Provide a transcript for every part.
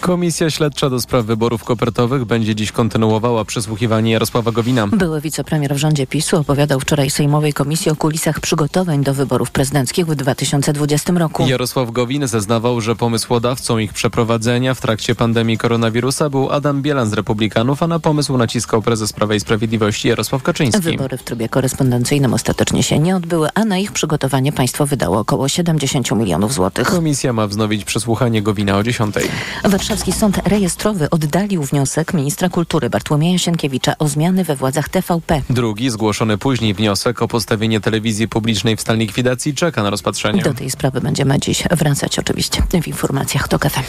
Komisja Śledcza do spraw wyborów kopertowych będzie dziś kontynuowała przesłuchiwanie Jarosława Gowina. Były wicepremier w rządzie PiSu opowiadał wczoraj Sejmowej Komisji o kulisach przygotowań do wyborów prezydenckich w 2020 roku. Jarosław Gowin zeznawał, że pomysłodawcą ich przeprowadzenia w trakcie pandemii koronawirusa był Adam Bielan z Republikanów, a na pomysł naciskał prezes Prawa i Sprawiedliwości Jarosław Kaczyński. Wybory w trybie korespondencyjnym ostatecznie się nie odbyły, a na ich przygotowanie państwo wydało około 70 milionów złotych. Komisja ma wznowić przesłuchanie Gowina o 10. Warszawski Sąd Rejestrowy oddalił wniosek ministra kultury Bartłomieja Sienkiewicza o zmiany we władzach TVP. Drugi, zgłoszony później wniosek o postawienie telewizji publicznej w stan likwidacji czeka na rozpatrzenie. Do tej sprawy będziemy dziś wracać oczywiście w informacjach TOK FM.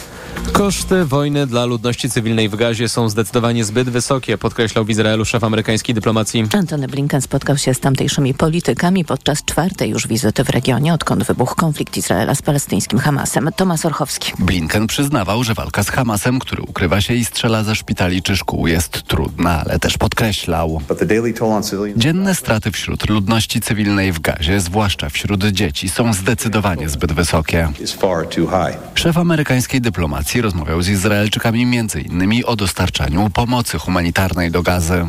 Koszty wojny dla ludności cywilnej w Gazie są zdecydowanie zbyt wysokie, podkreślał w Izraelu szef amerykańskiej dyplomacji. Antony Blinken spotkał się z tamtejszymi politykami podczas czwartej już wizyty w regionie, odkąd wybuchł konflikt Izraela z palestyńskim Hamasem. Tomasz Orchowski. Blinken przyznawał, że walka z Hamasem, który ukrywa się i strzela ze szpitali czy szkół jest trudna, ale też podkreślał. Dzienne straty wśród ludności cywilnej w Gazie, zwłaszcza wśród dzieci, są zdecydowanie zbyt wysokie. Szef amerykańskiej dyplomacji rozmawiał z Izraelczykami m.in. o dostarczaniu pomocy humanitarnej do Gazy.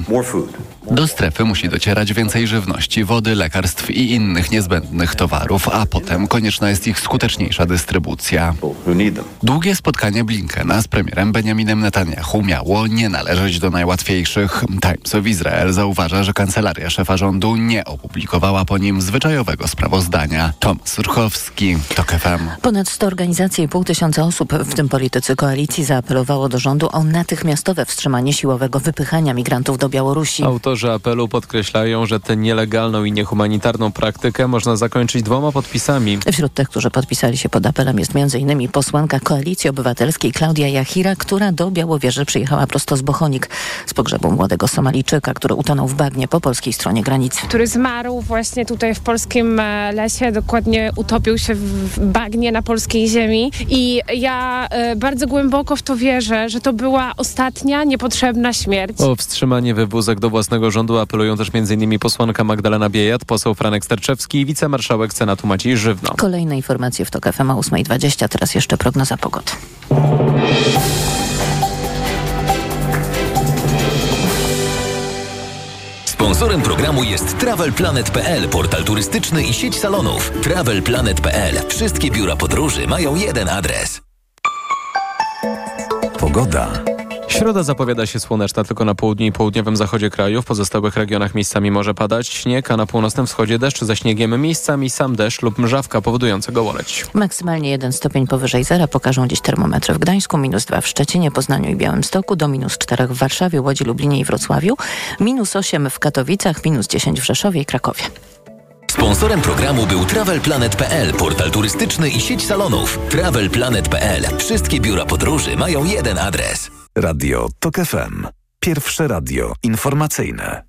Do strefy musi docierać więcej żywności, wody, lekarstw i innych niezbędnych towarów, a potem konieczna jest ich skuteczniejsza dystrybucja. Długie spotkanie Blinkena z premierem Benjaminem Netanyahu miało nie należeć do najłatwiejszych. Times of Israel zauważa, że kancelaria szefa rządu nie opublikowała po nim zwyczajowego sprawozdania. Tom Surchowski, TOK FM. Ponad 100 organizacji i pół tysiąca osób, w tym politycy koalicji, zaapelowało do rządu o natychmiastowe wstrzymanie siłowego wypychania migrantów do Białorusi. Autorzy apelu podkreślają, że tę nielegalną i niehumanitarną praktykę można zakończyć dwoma podpisami. Wśród tych, którzy podpisali się pod apelem jest m.in. posłanka Koalicji Obywatelskiej Klaudia Jachira, która do Białowieży przyjechała prosto z Bochonik z pogrzebu młodego Somalijczyka, który utonął w bagnie po polskiej stronie granicy. Który zmarł właśnie tutaj w polskim e, lesie, dokładnie utopił się w bagnie na polskiej ziemi i ja e, bardzo głęboko w to wierzę, że to była ostatnia niepotrzebna śmierć. O wstrzymanie wywózek do własnego rządu apelują też m.in. posłanka Magdalena Biejat, poseł Franek Sterczewski i wicemarszałek Senatu Maciej Żywno. Kolejne informacje w TOK FM o 8.20, teraz jeszcze prognoza pogody. Sponsorem programu jest TravelPlanet.pl, portal turystyczny i sieć salonów. TravelPlanet.pl. Wszystkie biura podróży mają jeden adres. Pogoda. Środa zapowiada się słoneczna tylko na południu i południowym zachodzie kraju. W pozostałych regionach miejscami może padać śnieg, a na północnym wschodzie deszcz ze śniegiem, miejscami sam deszcz lub mrzawka powodująca gołoleć. Maksymalnie 1 stopień powyżej zera pokażą dziś termometry w Gdańsku, minus 2 w Szczecinie, Poznaniu i Białymstoku, do minus 4 w Warszawie, Łodzi, Lublinie i Wrocławiu, minus 8 w Katowicach, minus 10 w Rzeszowie i Krakowie. Sponsorem programu był TravelPlanet.pl, portal turystyczny i sieć salonów. TravelPlanet.pl. Wszystkie biura podróży mają jeden adres. Radio TOK FM. Pierwsze radio informacyjne.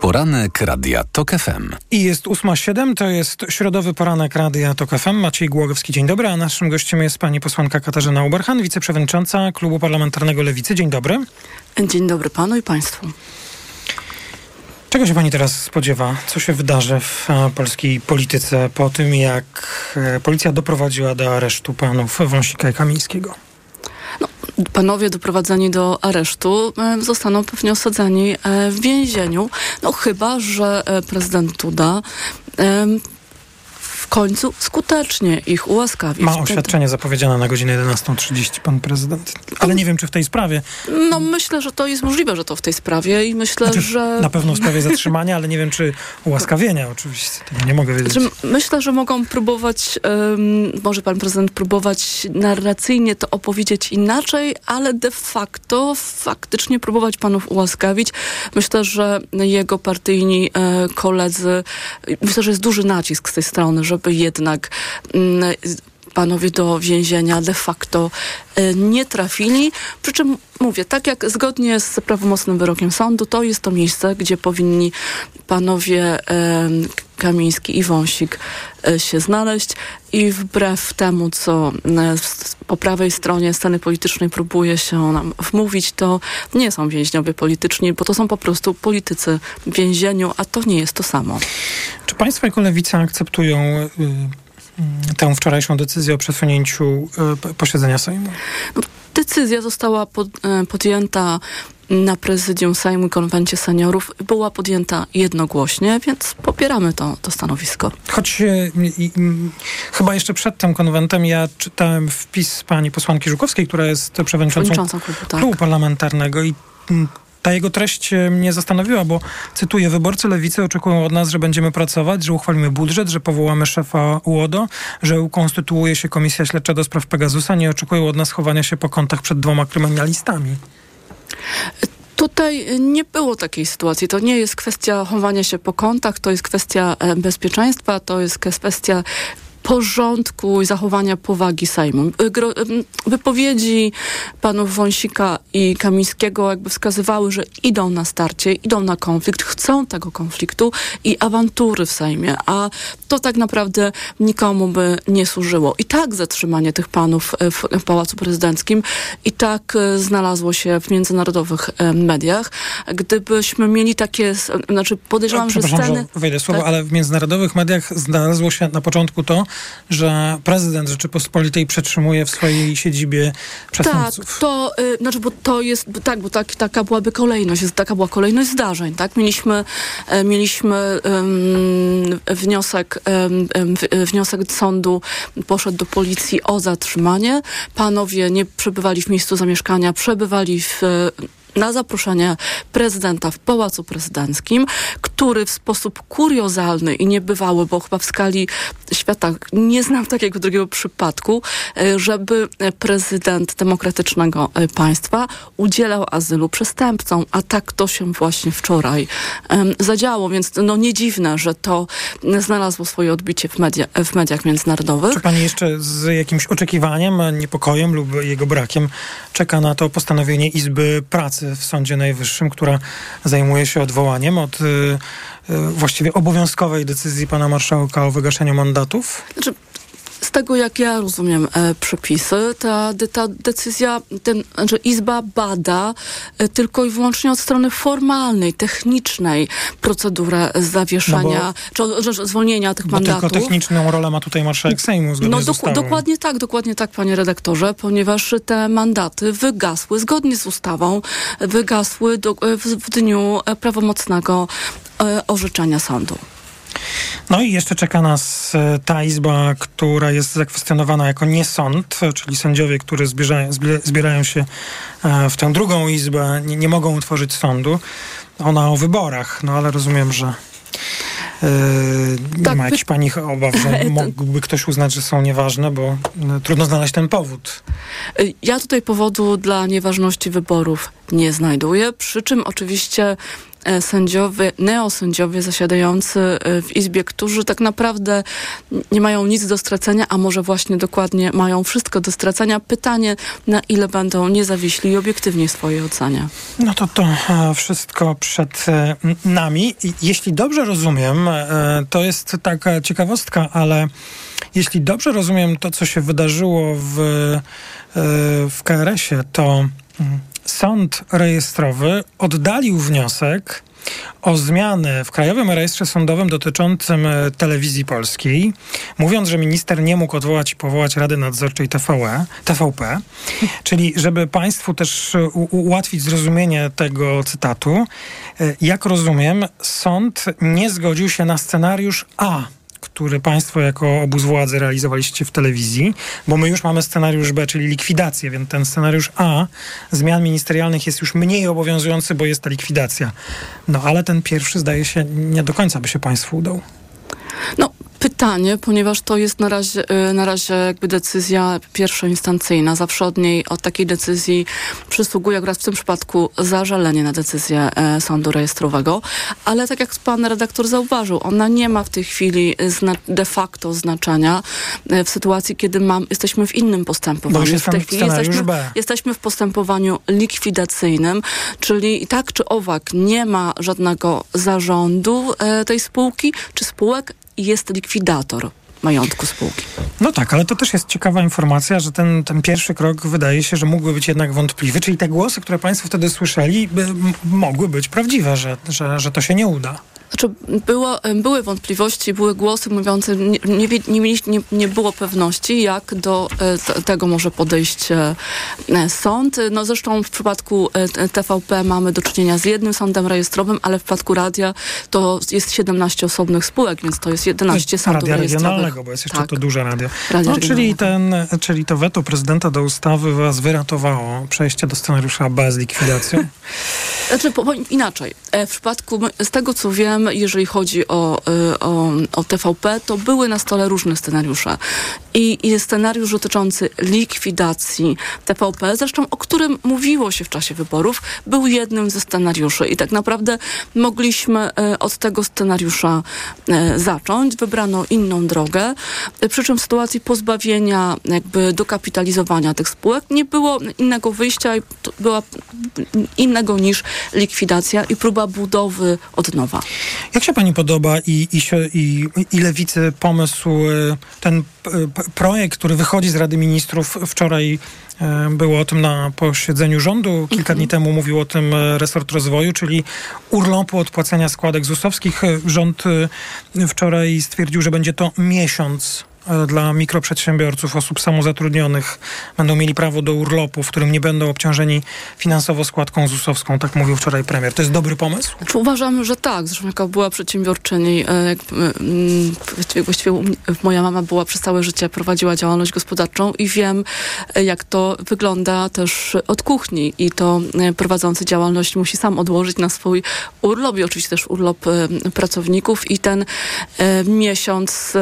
Poranek Radia TOK FM. I jest 8.07, to jest środowy poranek Radia TOK FM. Maciej Głogowski, dzień dobry, a naszym gościem jest pani posłanka Katarzyna Uberhan, wiceprzewodnicząca Klubu Parlamentarnego Lewicy. Dzień dobry. Dzień dobry panu i państwu. Czego się pani teraz spodziewa? Co się wydarzy w a, polskiej polityce po tym, jak e, policja doprowadziła do aresztu panów Wąsika i Kamińskiego? No, panowie doprowadzeni do aresztu e, zostaną pewnie osadzeni e, w więzieniu. No chyba, że e, prezydent Duda e, końcu skutecznie ich ułaskawi. Ma oświadczenie zapowiedziane na godzinę 11.30 pan prezydent, ale nie wiem, czy w tej sprawie. No myślę, że to jest możliwe, że to w tej sprawie i myślę, Znaczy, że... Na pewno w sprawie zatrzymania, ale nie wiem, czy ułaskawienia oczywiście. Tego nie mogę wiedzieć. Znaczy, myślę, że mogą próbować, um, może pan prezydent próbować narracyjnie to opowiedzieć inaczej, ale de facto faktycznie próbować panów ułaskawić. Myślę, że jego partyjni e, koledzy, myślę, że jest duży nacisk z tej strony, żeby jednak mm, panowie do więzienia de facto e, nie trafili. Przy czym mówię, tak jak zgodnie z prawomocnym wyrokiem sądu, to jest to miejsce, gdzie powinni panowie e, Kamiński i Wąsik e, się znaleźć i wbrew temu, co po prawej stronie sceny politycznej próbuje się nam wmówić, to nie są więźniowie polityczni, bo to są po prostu politycy w więzieniu, a to nie jest to samo. Czy państwo jako lewica akceptują y, tę wczorajszą decyzję o przesunięciu posiedzenia Sejmu? No, decyzja została pod, podjęta na prezydium Sejmu i konwencie seniorów była podjęta jednogłośnie, więc popieramy to, to stanowisko. Choć e, chyba jeszcze przed tym konwentem ja czytałem wpis pani posłanki Żukowskiej, która jest przewodniczącą klubu, tak. klubu parlamentarnego i ta jego treść mnie zastanowiła, bo cytuję, wyborcy lewicy oczekują od nas, że będziemy pracować, że uchwalimy budżet, że powołamy szefa UODO, że ukonstytuuje się Komisja Śledcza do spraw Pegasusa. Nie oczekują od nas chowania się po kątach przed dwoma kryminalistami. Tutaj nie było takiej sytuacji. To nie jest kwestia chowania się po kątach, to jest kwestia e, bezpieczeństwa, to jest kwestia porządku i zachowania powagi Sejmu. Y, wypowiedzi panów Wąsika i Kamińskiego jakby wskazywały, że idą na starcie, idą na konflikt, chcą tego konfliktu i awantury w Sejmie, a to tak naprawdę nikomu by nie służyło. I tak zatrzymanie tych panów w, w Pałacu Prezydenckim i tak y, znalazło się w międzynarodowych mediach. Gdybyśmy mieli takie, znaczy podejrzewam, że sceny... Że wejdę słowo, tak? ale w międzynarodowych mediach znalazło się na początku to, że prezydent Rzeczypospolitej przetrzymuje w swojej siedzibie przestępców. Tak, to, y, znaczy, bo to jest, tak, bo tak, taka byłaby kolejność, taka była kolejność zdarzeń, tak? Mieliśmy, e, mieliśmy wniosek, wniosek sądu poszedł do policji o zatrzymanie. Panowie nie przebywali w miejscu zamieszkania, przebywali w na zaproszenie prezydenta w Pałacu Prezydenckim, który w sposób kuriozalny i niebywały, bo chyba w skali świata nie znam takiego drugiego przypadku, e, żeby prezydent demokratycznego e, państwa udzielał azylu przestępcom, a tak to się właśnie wczoraj um, zadziało, więc no nie dziwne, że to znalazło swoje odbicie w, media, w mediach międzynarodowych. Czy pani jeszcze z jakimś oczekiwaniem, niepokojem lub jego brakiem czeka na to postanowienie Izby Pracy w Sądzie Najwyższym, która zajmuje się odwołaniem od y, y, właściwie obowiązkowej decyzji pana marszałka o wygaszeniu mandatów? Znaczy, z tego, jak ja rozumiem e, przepisy, ta, ta decyzja, ten, znaczy Izba bada e, tylko i wyłącznie od strony formalnej, technicznej procedurę zawieszania, no czy, czy zwolnienia tych bo mandatów. Tylko techniczną rolę ma tutaj marszałek Sejmu No dok dokładnie tak, dokładnie tak, panie redaktorze, ponieważ te mandaty wygasły zgodnie z ustawą, wygasły do, w, w dniu prawomocnego e, orzeczenia sądu. No i jeszcze czeka nas e, ta izba, która jest zakwestionowana jako nie sąd, czyli sędziowie, którzy zbierają, zbierają się e, w tę drugą izbę, nie, nie mogą utworzyć sądu. Ona o wyborach, no ale rozumiem, że Yy, tak, ma jakichś pani obaw, że mógłby ktoś uznać, że są nieważne, bo trudno znaleźć ten powód. Ja tutaj powodu dla nieważności wyborów nie znajduję, przy czym oczywiście sędziowie, neosędziowie zasiadający e, w Izbie, którzy tak naprawdę nie mają nic do stracenia, a może właśnie dokładnie mają wszystko do stracenia. Pytanie, na ile będą niezawiśli i obiektywni w swojej ocenie. No to to e, wszystko przed nami. Jeśli dobrze rozumiem, to jest taka ciekawostka, ale jeśli dobrze rozumiem to, co się wydarzyło w, w KRS-ie, to mm, sąd rejestrowy oddalił wniosek o zmianę w Krajowym Rejestrze Sądowym dotyczącym e, telewizji polskiej, mówiąc, że minister nie mógł odwołać i powołać Rady Nadzorczej TVE, TVP, czyli żeby państwu też ułatwić zrozumienie tego cytatu, e, jak rozumiem, sąd nie zgodził się na scenariusz A który państwo jako obóz władzy realizowaliście w telewizji, bo my już mamy scenariusz B, czyli likwidację, więc ten scenariusz A zmian ministerialnych jest już mniej obowiązujący, bo jest ta likwidacja. No ale ten pierwszy zdaje się nie do końca by się państwu udał. No, pytanie, ponieważ to jest na razie, y, na razie jakby decyzja pierwszoinstancyjna. Zawsze od niej, od takiej decyzji przysługuje akurat w tym przypadku zażalenie na decyzję e, sądu rejestrowego. Ale tak jak pan redaktor zauważył, ona nie ma w tej chwili de facto znaczenia e, w sytuacji, kiedy mam, jesteśmy w innym postępowaniu. w tej chwili jesteśmy, jesteśmy w postępowaniu likwidacyjnym, czyli tak czy owak nie ma żadnego zarządu e, tej spółki czy spółek, jest likwidator majątku spółki. No tak, ale to też jest ciekawa informacja, że ten, ten pierwszy krok wydaje się, że mógłby być jednak wątpliwy, czyli te głosy, które Państwo wtedy słyszeli, by, mogły być prawdziwe, że, że, że to się nie uda. Znaczy, było, były wątpliwości, były głosy mówiące, nie, nie, nie, nie, było pewności, jak do e, tego może podejść e, sąd. No zresztą w przypadku e, TVP mamy do czynienia z jednym sądem rejestrowym, ale w przypadku radia to jest 17 osobnych spółek, więc to jest 11 sądów radia regionalnego, bo jest jeszcze tak. to duże radio. no, czyli, ten, czyli to weto prezydenta do ustawy was wyratowało przejście do scenariusza bez likwidacji? Znaczy, po, inaczej. W przypadku, z tego co wiem, jeżeli chodzi o, y, o, o TVP, to były na stole różne scenariusze. I, I scenariusz dotyczący likwidacji TVP, zresztą o którym mówiło się w czasie wyborów, był jednym ze scenariuszy. I tak naprawdę mogliśmy y, od tego scenariusza y, zacząć. Wybrano inną drogę, przy czym w sytuacji pozbawienia, jakby dokapitalizowania tych spółek nie było innego wyjścia, była innego niż likwidacja i próba budowy od nowa. Jak się pani podoba i, i, i, i lewicy pomysł, e, ten projekt, który wychodzi z Rady Ministrów wczoraj e, było o tym na posiedzeniu rządu. Kilka dni temu mówił o tym e, resort rozwoju, czyli urlopu od płacenia składek ZUS-owskich. Rząd wczoraj stwierdził, że będzie to miesiąc E, dla mikroprzedsiębiorców, osób samozatrudnionych będą mieli prawo do urlopu, w którym nie będą obciążeni finansowo składką ZUS-owską, tak mówił wczoraj premier. To jest dobry pomysł? Znaczy, uważamy, że tak. Zresztą jaka była przedsiębiorczyni, e, właściwie, właściwie moja mama była przez całe życie, prowadziła działalność gospodarczą i wiem, e, jak to wygląda też od kuchni i to prowadzący działalność musi sam odłożyć na swój urlop i oczywiście też urlop pracowników i ten miesiąc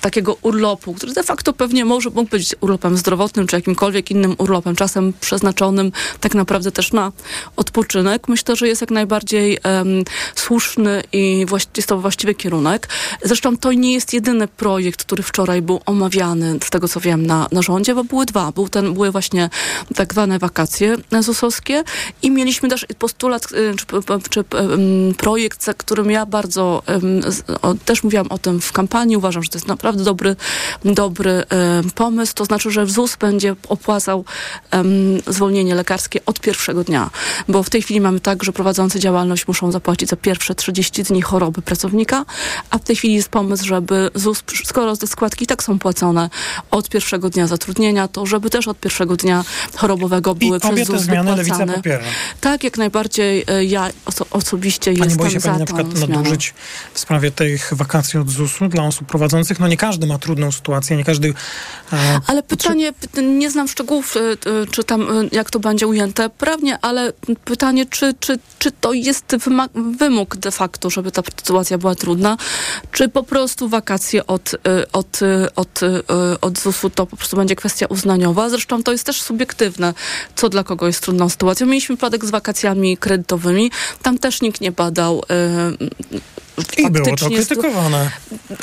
takiego urlopu, który de facto pewnie może mógł być urlopem zdrowotnym, czy jakimkolwiek innym urlopem, czasem przeznaczonym tak naprawdę też na odpoczynek, myślę, że jest jak najbardziej um, słuszny i jest to właściwy kierunek. Zresztą to nie jest jedyny projekt, który wczoraj był omawiany, z tego co wiem, na, na rządzie, bo były dwa. Był ten, były właśnie tak zwane wakacje ZUS-owskie i mieliśmy też postulat, y, czy, czy projekt, za którym ja bardzo też mówiłam o tym w kampanii, uważam, że to jest naprawdę naprawdę dobry, dobry e, pomysł. To znaczy, że ZUS będzie opłacał zwolnienie lekarskie od pierwszego dnia. Bo w tej chwili mamy tak, że prowadzący działalność muszą zapłacić za pierwsze 30 dni choroby pracownika, a w tej chwili jest pomysł, żeby ZUS, skoro te składki tak są płacone od pierwszego dnia zatrudnienia, to żeby też od pierwszego dnia chorobowego były I przez obie ZUS te zmiany wypłacane. Lewica popiera. Tak, jak najbardziej e, ja oso osobiście Pani jestem boi się za pani na przykład zmianą. nadużyć w sprawie tych wakacji od ZUS-u dla osób prowadzących? No nie każdy ma trudną sytuację, nie każdy... E, ale pytanie, czy... nie znam szczegółów, e, czy tam, e, jak to będzie ujęte prawnie, ale pytanie, czy, czy, czy to jest wymóg de facto, żeby ta sytuacja była trudna, czy po prostu wakacje od, od, od, od ZUS-u to po prostu będzie kwestia uznaniowa. Zresztą to jest też subiektywne, co dla kogo jest trudną sytuacją. Mieliśmy przypadek z wakacjami kredytowymi. Tam też nikt nie badał i było to krytykowane.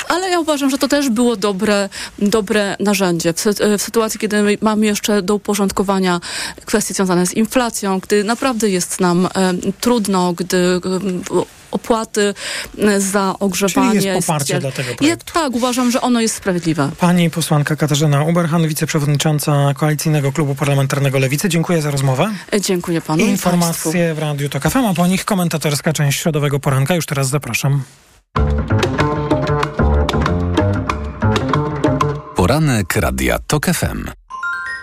Ale ja uważam, że to też było dobre, dobre narzędzie. W, w sytuacji, kiedy mamy jeszcze do uporządkowania kwestie związane z inflacją, gdy naprawdę jest nam e, trudno, gdy e, opłaty za ogrzewanie. Czyli jest poparcie jest, dla tego projektu. Ja, tak, uważam, że ono jest sprawiedliwe. Pani posłanka Katarzyna Uberhan, wiceprzewodnicząca Koalicyjnego Klubu Parlamentarnego Lewicy. Dziękuję za rozmowę. E, dziękuję panu. Informacje w Radiu TOK FM, a po nich komentatorska część środowego poranka. Już teraz zapraszam. Poranek Radia TOK FM.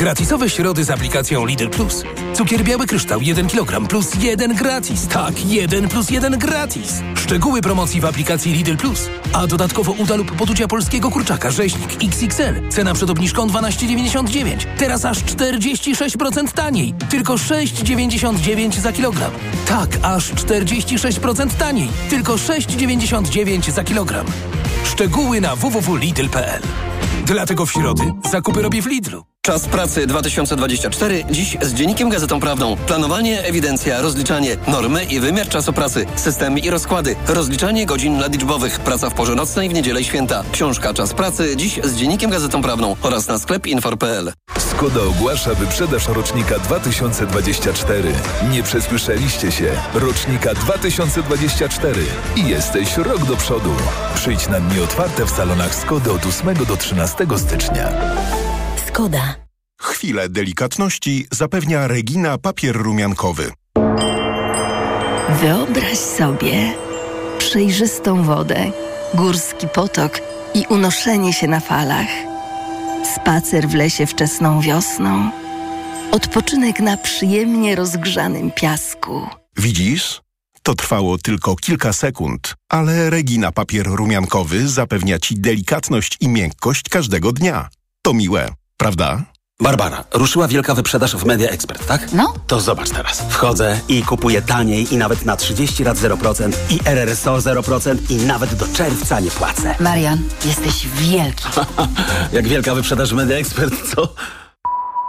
Gratisowe środy z aplikacją Lidl Plus. Cukier biały kryształ 1 kg plus 1 gratis. Tak, 1 plus 1 gratis. Szczegóły promocji w aplikacji Lidl Plus. A dodatkowo uda lub poducia polskiego kurczaka rzeźnik XXL. Cena przed obniżką 12,99. Teraz aż 46% taniej. Tylko 6,99 za kilogram. Tak, aż 46% taniej. Tylko 6,99 za kilogram. Szczegóły na www.lidl.pl. Dlatego w środy zakupy robię w Lidlu. Czas pracy 2024. Dziś z Dziennikiem Gazetą Prawdą. Planowanie, ewidencja, rozliczanie, normy i wymiar czasu pracy, systemy i rozkłady, rozliczanie godzin nadliczbowych, praca w porze nocnej, w niedzielę i święta. Książka Czas pracy dziś z Dziennikiem Gazetą Prawdą oraz na sklep infor.pl. Skoda ogłasza wyprzedaż rocznika 2024. Nie przesłyszeliście się. Rocznika 2024. I jesteś rok do przodu. Przyjdź na dni otwarte w salonach Skody od 8 do 13 stycznia. Skoda. Chwilę delikatności zapewnia Regina papier rumiankowy. Wyobraź sobie przejrzystą wodę, górski potok i unoszenie się na falach. Spacer w lesie wczesną wiosną. Odpoczynek na przyjemnie rozgrzanym piasku. Widzisz? To trwało tylko kilka sekund, ale Regina papier rumiankowy zapewnia Ci delikatność i miękkość każdego dnia. To miłe, prawda? Barbara, ruszyła wielka wyprzedaż w Media Expert, tak? No. To zobacz teraz. Wchodzę i kupuję taniej i nawet na 30 lat 0% i RRSO 0% i nawet do czerwca nie płacę. Marian, jesteś wielki. Jak wielka wyprzedaż w Media Expert, co?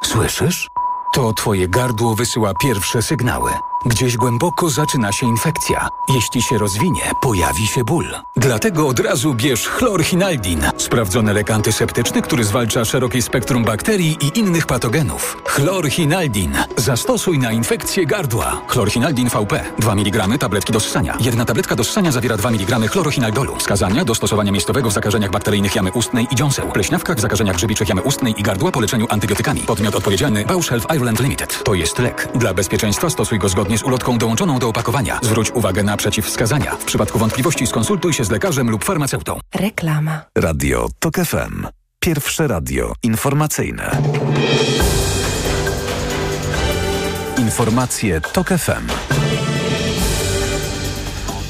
Słyszysz? To twoje gardło wysyła pierwsze sygnały. Gdzieś głęboko zaczyna się infekcja. Jeśli się rozwinie, pojawi się ból. Dlatego od razu bierz chlorhinaldin. Sprawdzony lek antyseptyczny, który zwalcza szerokie spektrum bakterii i innych patogenów. Chlorhinaldin. Zastosuj na infekcję gardła. Chlorhinaldin VP. 2 mg tabletki do ssania. Jedna tabletka do ssania zawiera 2 mg chlorochinaldolu. Wskazania do stosowania miejscowego w zakażeniach bakteryjnych jamy ustnej i dziąseł. Pleśniawkach w zakażeniach grzybiczych jamy ustnej i gardła po leczeniu antybiotykami. Podmiot odpowiedzialny Bausch Health Ireland Limited. To jest lek. Dla bezpieczeństwa stosuj go zgodnie z ulotką dołączoną do opakowania. Zwróć uwagę na przeciwwskazania. W przypadku wątpliwości skonsultuj się z lekarzem lub farmaceutą. Reklama. Radio TOK FM. Pierwsze radio informacyjne. Informacje TOK FM.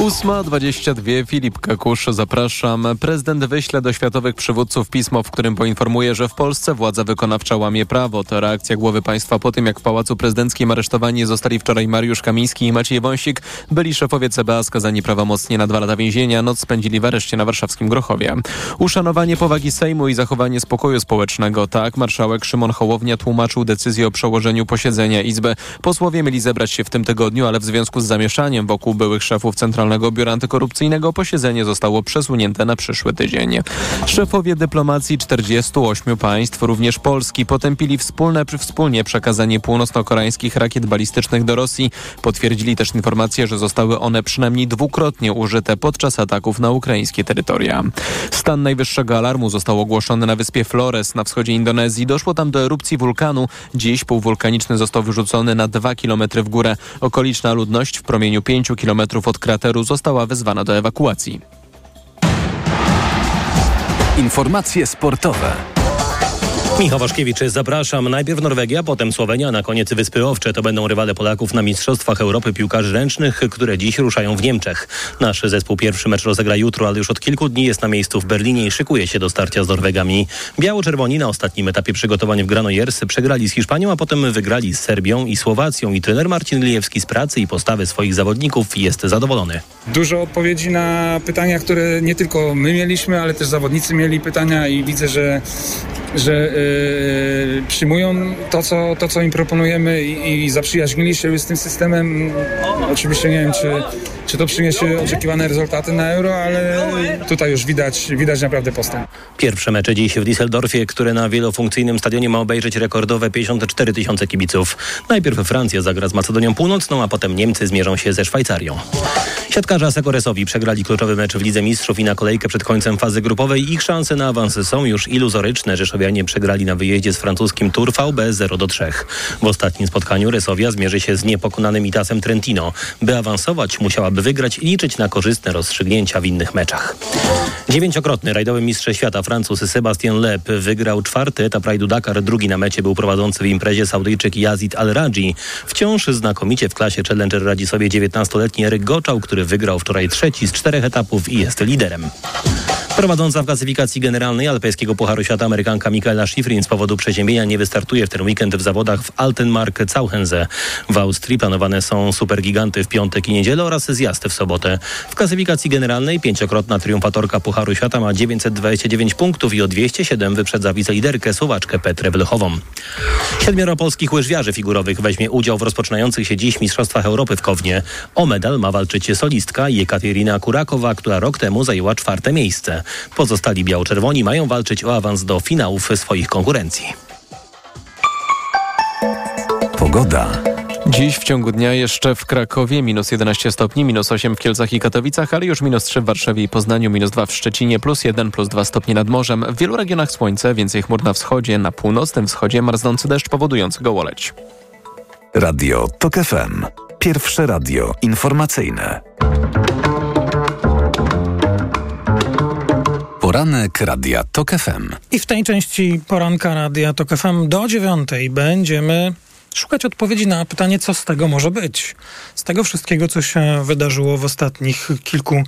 8.22 Filip Kakusz, zapraszam. Prezydent wyśle do światowych przywódców pismo, w którym poinformuje, że w Polsce władza wykonawcza łamie prawo. To reakcja głowy państwa po tym, jak w Pałacu Prezydenckim aresztowani zostali wczoraj Mariusz Kamiński i Maciej Wąsik. Byli szefowie CBA skazani prawomocnie na dwa lata więzienia. Noc spędzili w areszcie na warszawskim Grochowie. Uszanowanie powagi Sejmu i zachowanie spokoju społecznego. Tak, marszałek Szymon Hołownia tłumaczył decyzję o przełożeniu posiedzenia Izby. Posłowie mieli zebrać się w tym tygodniu, ale w związku z zamieszaniem wokół byłych szefów Centralnego Biura Antykorupcyjnego posiedzenie zostało przesunięte na przyszły tydzień. Szefowie dyplomacji 48 państw, również Polski, potępili wspólne, wspólnie przekazanie północno-koreańskich rakiet balistycznych do Rosji. Potwierdzili też informację, że zostały one przynajmniej dwukrotnie użyte podczas ataków na ukraińskie terytoria. Stan najwyższego alarmu został ogłoszony na wyspie Flores na wschodzie Indonezji. Doszło tam do erupcji wulkanu. Dziś półwulkaniczny został wyrzucony na 2 km w górę. Okoliczna ludność w promieniu 5 km od krateru została wezwana do ewakuacji. Informacje sportowe. Michał Waszkiewicz, zapraszam. Najpierw Norwegia, potem Słowenia, na koniec Wyspy Owcze. To będą rywale Polaków na Mistrzostwach Europy Piłkarzy Ręcznych, które dziś ruszają w Niemczech. Nasz zespół pierwszy mecz rozegra jutro, ale już od kilku dni jest na miejscu w Berlinie i szykuje się do starcia z Norwegami. Biało-czerwoni na ostatnim etapie przygotowań w Granollers przegrali z Hiszpanią, a potem wygrali z Serbią i Słowacją. I trener Marcin Glijewski z pracy i postawy swoich zawodników jest zadowolony. Dużo odpowiedzi na pytania, które nie tylko my mieliśmy, ale też zawodnicy mieli pytania i widzę, że, że yy, przyjmują to co, to, co im proponujemy i, i zaprzyjaźnili się z tym systemem. Oczywiście nie wiem, czy czy to przyniesie oczekiwane rezultaty na euro, ale tutaj już widać, widać naprawdę postęp. Pierwsze mecze dziś w Düsseldorfie, które na wielofunkcyjnym stadionie ma obejrzeć rekordowe 54 tysiące kibiców. Najpierw Francja zagra z Macedonią Północną, a potem Niemcy zmierzą się ze Szwajcarią. Siatkarze Sekoresowi przegrali kluczowy mecz w Lidze Mistrzów i na kolejkę przed końcem fazy grupowej. Ich szanse na awans są już iluzoryczne. Rzeszowianie przegrali na wyjeździe z francuskim Tour VB 0 do 3. W ostatnim spotkaniu Resowia zmierzy się z niepokonanym Itasem Trentino. By awansować, musiałaby wygrać i liczyć na korzystne rozstrzygnięcia w innych meczach. Dziewięciokrotny rajdowy mistrz świata Francuz Sebastian Lep wygrał czwarty etap rajdu Dakar. Drugi na mecie był prowadzący w imprezie Saudyjczyk Yazid Al-Raji. Wciąż znakomicie w klasie Challenger radzi sobie 19-letni Eryk Goczał, który wygrał wczoraj trzeci z czterech etapów i jest liderem. Prowadząca w klasyfikacji generalnej Alpejskiego Pucharu Świata Amerykanka Michaela Schifrin z powodu przeziębienia nie wystartuje w ten weekend w zawodach w Altenmark Zauchense. W Austrii planowane są supergiganty w piątek i niedzielę oraz zjazdy w sobotę. W klasyfikacji generalnej pięciokrotna triumfatorka Pucharu Świata ma 929 punktów i o 207 wyprzedza wiceliderkę Słowaczkę Petrę Wlechową. Siedmioro polskich łyżwiarzy figurowych weźmie udział w rozpoczynających się dziś Mistrzostwach Europy w Kownie. O medal ma walczyć solistka Jekaterina Kurakowa, która rok temu zajęła czwarte miejsce. Pozostali biało-czerwoni mają walczyć o awans do finałów swoich konkurencji. Pogoda. Dziś w ciągu dnia jeszcze w Krakowie minus 11 stopni, minus 8 w Kielcach i Katowicach, ale już minus 3 w Warszawie i Poznaniu, minus 2 w Szczecinie, plus 1, plus 2 stopnie nad morzem. W wielu regionach słońce, więcej chmur na wschodzie, na północnym wschodzie marznący deszcz powodujący gołoleć. Radio TOK FM. Pierwsze radio informacyjne. Poranek Radia TOK FM. I w tej części poranka Radia TOK FM do dziewiątej będziemy szukać odpowiedzi na pytanie, co z tego może być. Z tego wszystkiego, co się wydarzyło w ostatnich kilku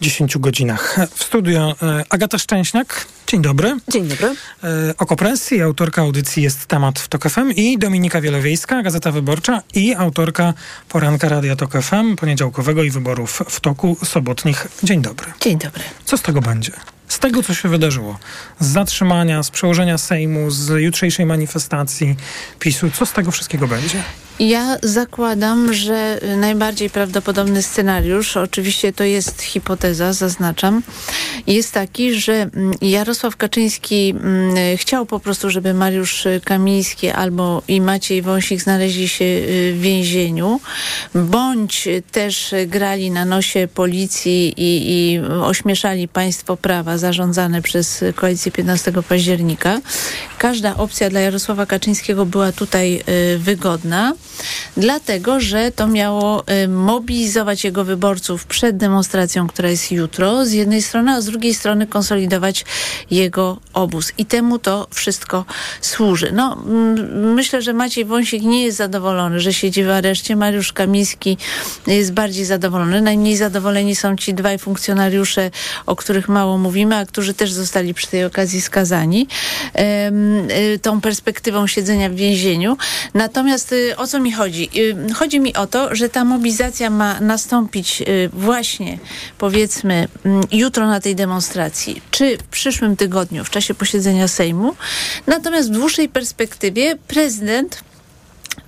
10 godzinach. W studio e, Agata Szczęśniak. Dzień dobry. Dzień dobry. E, Okopresji, autorka audycji jest temat w TOK FM i Dominika Wielowiejska, Gazeta Wyborcza i autorka poranka Radia TOK FM, poniedziałkowego i wyborów w toku sobotnich. Dzień dobry. Dzień dobry. Co z tego będzie? z tego, co się wydarzyło, z zatrzymania, z przełożenia Sejmu, z jutrzejszej manifestacji PiSu, co z tego wszystkiego będzie? Ja zakładam, że najbardziej prawdopodobny scenariusz, oczywiście to jest hipoteza, zaznaczam, jest taki, że mm, Jarosław Kaczyński mm, chciał po prostu, żeby Mariusz Kamiński albo i Maciej Wąsik znaleźli się y, w więzieniu, bądź też grali na nosie policji i, i ośmieszali państwo prawa zarządzane przez koalicję 15 października. Każda opcja dla Jarosława Kaczyńskiego była tutaj y, wygodna dlatego że to miało y, mobilizować jego wyborców przed demonstracją, która jest jutro, z jednej strony, a z drugiej strony konsolidować jego obóz. I temu to wszystko służy. No, myślę, że Maciej Wąsik nie jest zadowolony, że siedzi w areszcie. Mariusz Kamiński jest bardziej zadowolony. Najmniej zadowoleni są ci dwaj funkcjonariusze, o których mało mówimy, a którzy też zostali przy tej okazji skazani y, tą perspektywą siedzenia w więzieniu. Natomiast y, o co mi chodzi? Y, chodzi mi o to, że ta mobilizacja ma nastąpić y, właśnie powiedzmy mm, jutro na tej demonstracji, czy w przyszłym tygodniu w czasie posiedzenia Sejmu. Natomiast w dłuższej perspektywie prezydent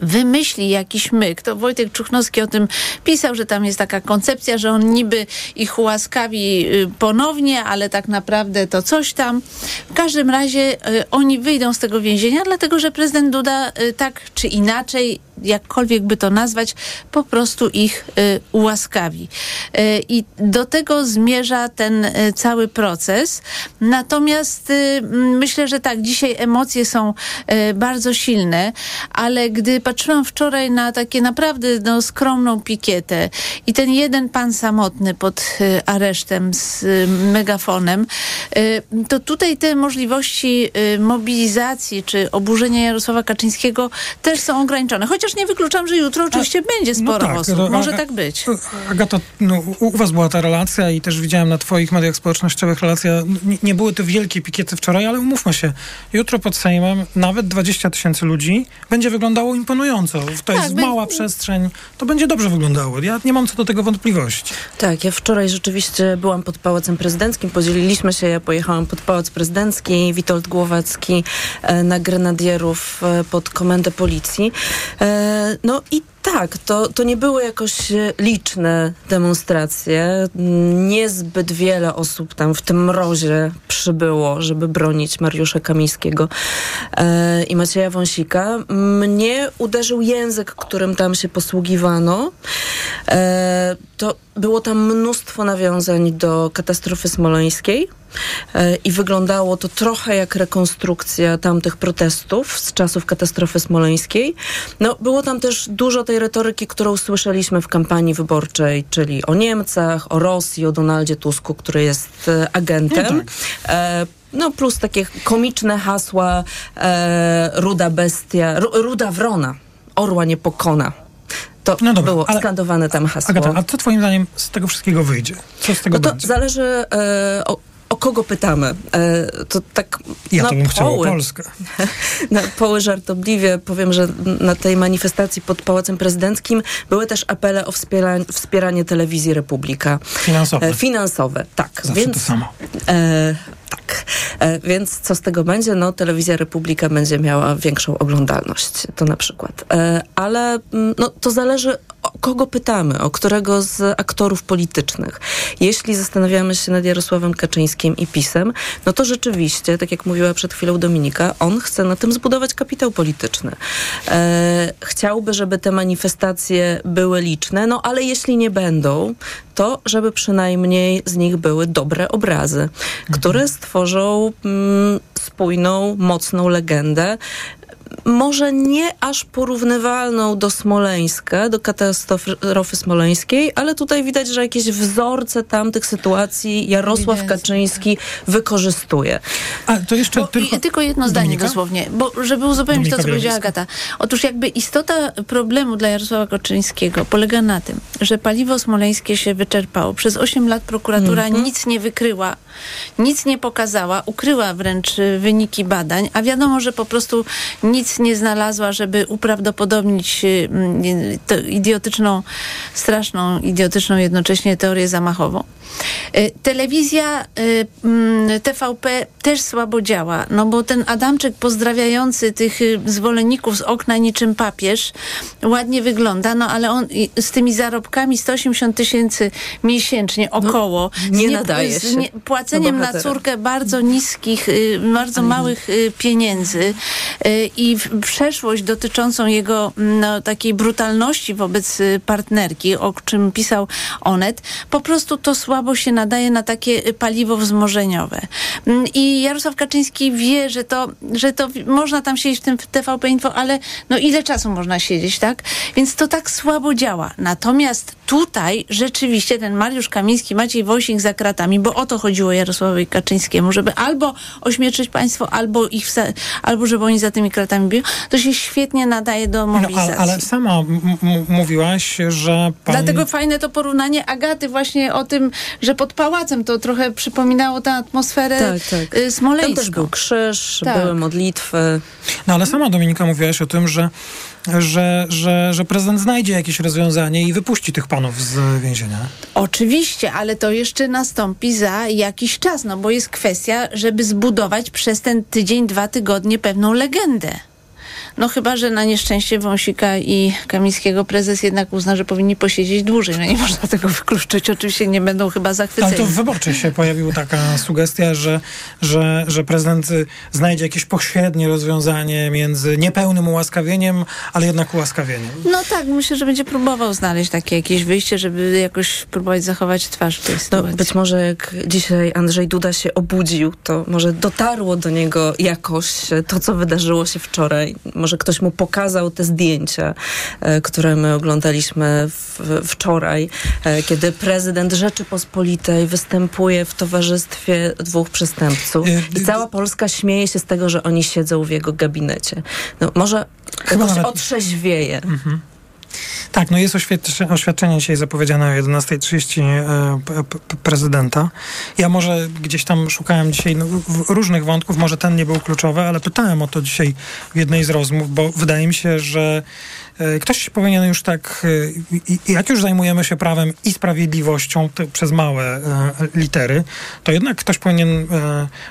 wymyśli jakiś myk. To Wojtek Czuchnowski o tym pisał, że tam jest taka koncepcja, że on niby ich ułaskawi ponownie, ale tak naprawdę to coś tam. W każdym razie oni wyjdą z tego więzienia, dlatego że prezydent Duda tak czy inaczej jakkolwiek by to nazwać, po prostu ich y, ułaskawi. Y, I do tego zmierza ten y, cały proces. Natomiast y, myślę, że tak, dzisiaj emocje są y, bardzo silne, ale gdy patrzyłam wczoraj na takie naprawdę no, skromną pikietę i ten jeden pan samotny pod y, aresztem z megafonem, to tutaj te możliwości mobilizacji czy oburzenia Jarosława Kaczyńskiego też są ograniczone. Chociaż nie wykluczam, że jutro oczywiście A, będzie no sporo no tak, osób. Może tak być. Agato, no, u was była ta relacja i też widziałem na twoich mediach społecznościowych relacja. Nie, nie były to wielkie pikiety wczoraj, ale umówmy się. Jutro pod Sejmem nawet 20 tysięcy ludzi będzie wyglądało imponująco. To tak, jest mała przestrzeń. To będzie dobrze wyglądało. Ja nie mam co do tego wątpliwości. Tak, ja wczoraj rzeczywiście byłam pod Pałacem Prezydenckim. Podzieliliśmy się. Ja pojechałam pod Pałac Prezydencki. Witold Głowacki e, na Grenadierów e, pod Komendę Policji. E, no i Tak, to, to nie były jakoś e, liczne demonstracje. Niezbyt wiele osób tam w tym mrozie przybyło, żeby bronić Mariusza Kamińskiego e, i Macieja Wąsika. Mnie uderzył język, którym tam się posługiwano. E, to było tam mnóstwo nawiązań do katastrofy smoleńskiej. E, I wyglądało to trochę jak rekonstrukcja tamtych protestów z czasów katastrofy smoleńskiej. No, było tam też dużo tej retoryki, którą słyszeliśmy w kampanii wyborczej, czyli o Niemcach, o Rosji, o Donaldzie Tusku, który jest e, agentem. No, tak. e, no plus takie komiczne hasła ruda bestia, ruda wrona, orła nie pokona. To no dobra, było skandowane tam hasło. Agata, a co twoim zdaniem z tego wszystkiego wyjdzie? Co z tego no to będzie? zależy e, o, o kogo pytamy. E, to tak ja na to bym poły, Polskę. na poły żartobliwie powiem, że na tej manifestacji pod Pałacem Prezydenckim były też apele o wspieranie, wspieranie telewizji Republika. Finansowe. E, finansowe, tak. Zawsze Więc, to samo. E, tak. E, więc co z tego będzie? No, telewizja Republika będzie miała większą oglądalność, to na przykład. E, ale mm, no, to zależy kogo pytamy, o którego z aktorów politycznych. Jeśli zastanawiamy się nad Jarosławem Kaczyńskim i PiSem, no to rzeczywiście, tak jak mówiła przed chwilą Dominika, on chce na tym zbudować kapitał polityczny. E, chciałby, żeby te manifestacje były liczne, no ale jeśli nie będą, to żeby przynajmniej z nich były dobre obrazy, które stworzą mm, spójną, mocną legendę może nie aż porównywalną do Smoleńska, do katastrofy smoleńskiej, ale tutaj widać, że jakieś wzorce tamtych sytuacji Jarosław. Kaczyński wykorzystuje. A to jeszcze bo, tylko... tylko jedno zdanie Dominika? dosłownie, bo żeby uzupełnić Dominika to, co powiedziała Agata. Otóż jakby istota problemu dla Jarosława Kaczyńskiego polega na tym, że paliwo smoleńskie się wyczerpało. Przez 8 lat prokuratura mm -hmm. nic nie wykryła, nic nie pokazała, ukryła wręcz wyniki badań, a wiadomo, że po prostu nic nic nie znalazła, żeby uprawdopodobnić y, tę idiotyczną, straszną, idiotyczną jednocześnie teorię zamachową. Y, telewizja y, TVP też słabo działa, no bo ten Adamczyk pozdrawiający tych zwolenników z okna niczym papież ładnie wygląda, no ale on z tymi zarobkami 180 tysięcy miesięcznie no, około, no, nie, nadaje się. Nie, płaceniem na córkę bardzo niskich, bardzo małych pieniędzy i przeszłość dotyczącą jego no, takiej brutalności wobec y, partnerki, o czym pisał Onet, po prostu to słabo się nadaje na takie y, paliwo wzmożeniowe. Mm, I Jarosław Kaczyński wie, że to, że to można tam siedzieć w tym TVP Info, ale no ile czasu można siedzieć, tak? Więc to tak słabo działa. Natomiast tutaj rzeczywiście ten Mariusz Kamiński, Maciej Wojsik za kratami, bo o to chodziło Jarosławowi Kaczyńskiemu, żeby albo ośmieczyć państwo, albo ich, albo żeby oni za tymi kratami to się świetnie nadaje do mobilizacji. No, ale, ale sama mówiłaś, że pan... Dlatego fajne to porównanie Agaty właśnie o tym, że pod pałacem to trochę przypominało tę atmosferę tak, tak. Y, smoleńską. Tam też był krzyż, tak. były modlitwy. No ale sama Dominika mówiłaś o tym, że że, że, że prezydent znajdzie jakieś rozwiązanie i wypuści tych panów z więzienia. Oczywiście, ale to jeszcze nastąpi za jakiś czas, no bo jest kwestia, żeby zbudować przez ten tydzień, dwa tygodnie pewną legendę. No chyba, że na nieszczęście Wąsika i Kamińskiego prezes jednak uzna, że powinni posiedzieć dłużej. No nie można tego wykluczyć. Oczywiście nie będą chyba zachwyceni. Ale to w wyborczej się pojawiła taka sugestia, że, że, że prezydent znajdzie jakieś pośrednie rozwiązanie między niepełnym ułaskawieniem, ale jednak ułaskawieniem. No tak, myślę, że będzie próbował znaleźć takie jakieś wyjście, żeby jakoś próbować zachować twarz w tej no, sytuacji. No, być może jak dzisiaj Andrzej Duda się obudził, to może dotarło do niego jakoś to, co wydarzyło się wczoraj może ktoś mu pokazał te zdjęcia, e, które my oglądaliśmy w, wczoraj, e, kiedy prezydent Rzeczypospolitej występuje w towarzystwie dwóch przestępców e, i cała Polska śmieje się z tego, że oni siedzą w jego gabinecie. No, może Chyba jakoś nawet... otrzeźwieje. Mhm. Tak, no jest oświadczenie dzisiaj zapowiedziane o 11.30 e, prezydenta. Ja może gdzieś tam szukałem dzisiaj no, różnych wątków, może ten nie był kluczowy, ale pytałem o to dzisiaj w jednej z rozmów, bo wydaje mi się, że ktoś powinien już tak, e, jak już zajmujemy się prawem i sprawiedliwością przez małe e, litery, to jednak ktoś powinien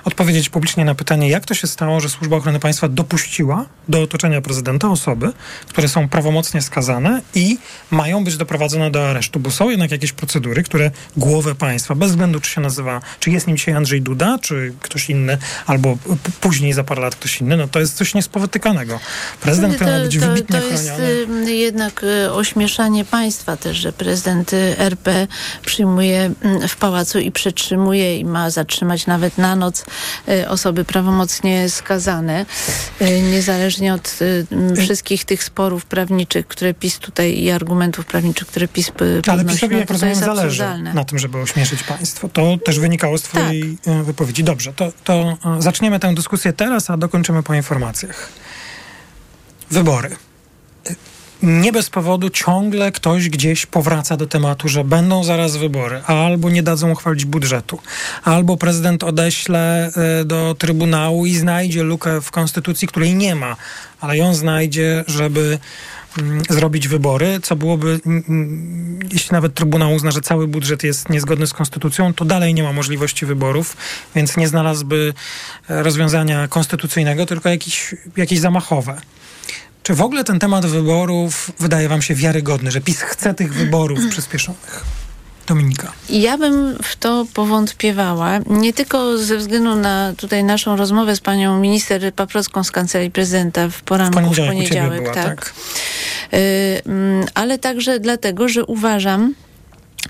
odpowiedzieć publicznie na pytanie, jak to się stało, że Służba Ochrony Państwa dopuściła do otoczenia prezydenta osoby, które są prawomocnie skazane i mają być doprowadzone do aresztu, bo są jednak jakieś procedury, które głowę państwa, bez względu czy się nazywa, czy jest nim dzisiaj Andrzej Duda, czy ktoś inny, albo później za parę lat ktoś inny, no to jest coś niespotykanego. Prezydent, który ma być to, wybitnie to jest chroniony. Y, jednak y, ośmieszanie państwa też, że prezydent y, RP przyjmuje mm, w pałacu i przetrzymuje i ma zatrzymać nawet na noc y, osoby prawomocnie skazane, niezależnie od wszystkich tych sporów prawniczych, które PiS tutaj i argumentów prawniczych, które PiS y, Ale podnosi. PiSowi, no jak rozumiem, zależy na tym, żeby ośmieszyć państwo. To też wynikało z twojej Tak. wypowiedzi. Dobrze, to, to zaczniemy tę dyskusję teraz, a dokończymy po informacjach. Wybory. Nie bez powodu ciągle ktoś gdzieś powraca do tematu, że będą zaraz wybory, albo nie dadzą uchwalić budżetu, albo prezydent odeśle e, do Trybunału i znajdzie lukę w konstytucji, której nie ma, ale ją znajdzie, żeby mm, zrobić wybory, co byłoby, mm, mm, jeśli nawet Trybunał uzna, że cały budżet jest niezgodny z konstytucją, to dalej nie ma możliwości wyborów, więc nie znalazłby e, rozwiązania konstytucyjnego, tylko jakieś, jakieś zamachowe. Czy w ogóle ten temat wyborów wydaje wam się wiarygodny, że PiS chce tych wyborów przyspieszonych? Dominika. Ja bym w to powątpiewała, nie tylko ze względu na tutaj naszą rozmowę z panią minister Paprocką z Kancelarii Prezydenta w poranku, w poniedziałek ciebie poniedziałek, była, tak. tak. Y, mm, ale także dlatego, że uważam,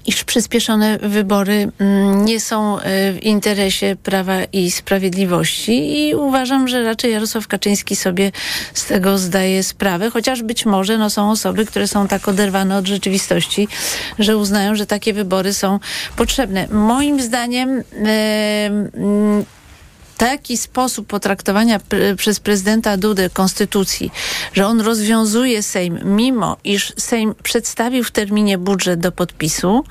iż przyspieszone wybory mm, nie są y, w interesie Prawa i Sprawiedliwości i uważam, że raczej Jarosław Kaczyński sobie z tego zdaje sprawę, chociaż być może no, są osoby, które są tak oderwane od rzeczywistości, że uznają, że takie wybory są potrzebne. Moim zdaniem y, mm, taki sposób potraktowania pre, przez prezydenta Dudę konstytucji, że on rozwiązuje Sejm, mimo iż Sejm przedstawił w terminie budżet do podpisu,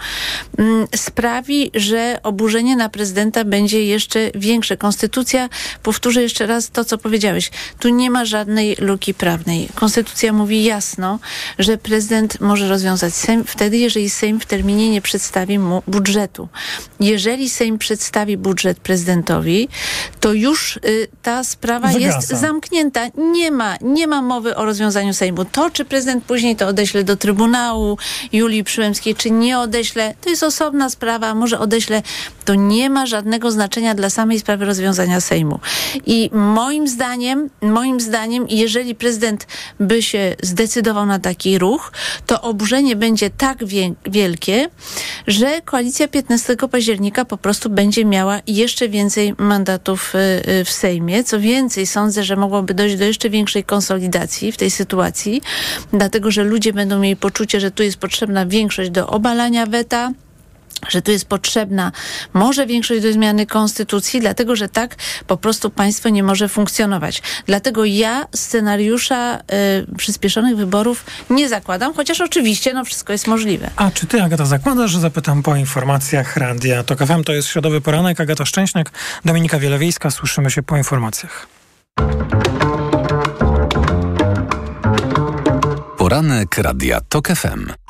mm, sprawi, że oburzenie na prezydenta będzie jeszcze większe. Konstytucja, powtórzę jeszcze raz to, co powiedziałeś, tu nie ma żadnej luki prawnej. Konstytucja mówi jasno, że prezydent może rozwiązać Sejm wtedy, jeżeli Sejm w terminie nie przedstawi mu budżetu. Jeżeli Sejm przedstawi budżet prezydentowi, to już y, ta sprawa Wygasa. jest zamknięta. Nie ma, nie ma mowy o rozwiązaniu Sejmu. To, czy prezydent później to odeśle do Trybunału Julii Przyłębskiej, czy nie odeśle, to jest osobna sprawa. Może odeśle, to nie ma żadnego znaczenia dla samej sprawy rozwiązania Sejmu. I moim zdaniem, moim zdaniem, jeżeli prezydent by się zdecydował na taki ruch, to oburzenie będzie tak wie- wielkie, że koalicja 15 października po prostu będzie miała jeszcze więcej mandatów y, w Sejmie. Co więcej, sądzę, że mogłoby dojść do jeszcze większej konsolidacji w tej sytuacji, dlatego że ludzie będą mieli poczucie, że tu jest potrzebna większość do obalania weta że tu jest potrzebna może większość do zmiany konstytucji, dlatego że tak po prostu państwo nie może funkcjonować. Dlatego ja scenariusza y, przyspieszonych wyborów nie zakładam, chociaż oczywiście no, wszystko jest możliwe. A czy ty, Agata, zakładasz, że zapytam po informacjach Radia TOK FM? To jest Środowy Poranek, Agata Szczęśniak, Dominika Wielowiejska. Słyszymy się po informacjach. Poranek Radia TOK FM.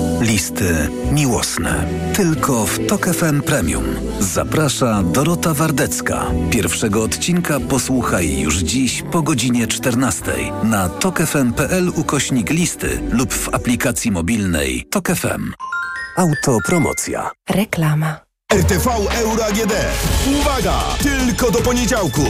Listy miłosne. Tylko w TOK FM Premium. Zaprasza Dorota Wardecka. Pierwszego odcinka posłuchaj już dziś po godzinie 14 na tokefm.pl ukośnik listy lub w aplikacji mobilnej TOK FM. Autopromocja. Reklama. RTV Euro AGD. Uwaga! Tylko do poniedziałku.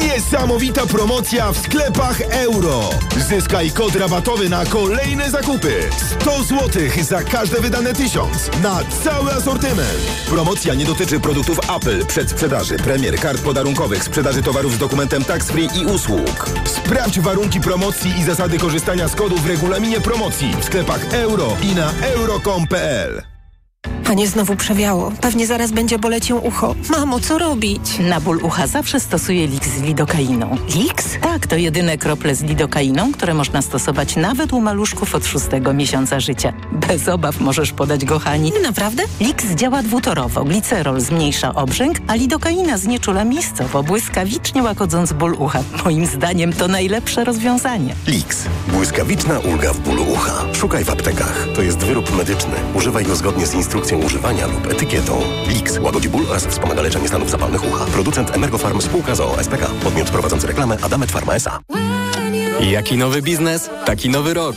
Niesamowita promocja w sklepach euro. Zyskaj kod rabatowy na kolejne zakupy. 100 zł za każde wydane tysiąc. Na cały asortyment. Promocja nie dotyczy produktów Apple, przedsprzedaży, premier, kart podarunkowych, sprzedaży towarów z dokumentem tax free i usług. Sprawdź warunki promocji i zasady korzystania z kodu w regulaminie promocji w sklepach euro i na euro.com.pl. Panie znowu przewiało. Pewnie zaraz będzie boleć ją ucho. Mamo, co robić? Na ból ucha zawsze stosuję Lix z lidokainą. Lix? Tak, to jedyne krople z lidokainą, które można stosować nawet u maluszków od szóstego miesiąca życia. Bez obaw możesz podać go Hani. Naprawdę? Lix działa dwutorowo. Glicerol zmniejsza obrzęk, a lidokaina znieczula miejscowo, błyskawicznie łagodząc ból ucha. Moim zdaniem to najlepsze rozwiązanie. Lix. Błyskawiczna ulga w bólu ucha. Szukaj w aptekach. To jest wyrób medyczny. Używaj go zgodnie z instrukcją używania lub etykietą. Lix łagodzi ból oraz wspomaga leczenie stanów zapalnych ucha. Producent Emergofarm spółka z SPK. Podmiot prowadzący reklamę Adamet Pharma S.A. Jaki nowy biznes, taki nowy rok.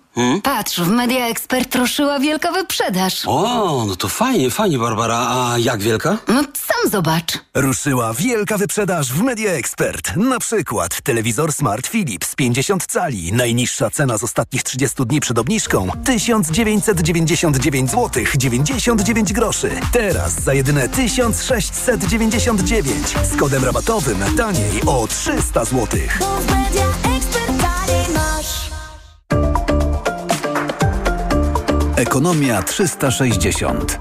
patrz, w Media Expert ruszyła wielka wyprzedaż. O, no to fajnie, fajnie, Barbara. A jak wielka? No sam zobacz. Ruszyła wielka wyprzedaż w Media Expert. Na przykład telewizor Smart Philips 50 cali. Najniższa cena z ostatnich 30 dni przed obniżką 1999 zł 99 groszy. Teraz za jedyne 1699 z kodem rabatowym taniej o 300 zł. Ekonomia 360.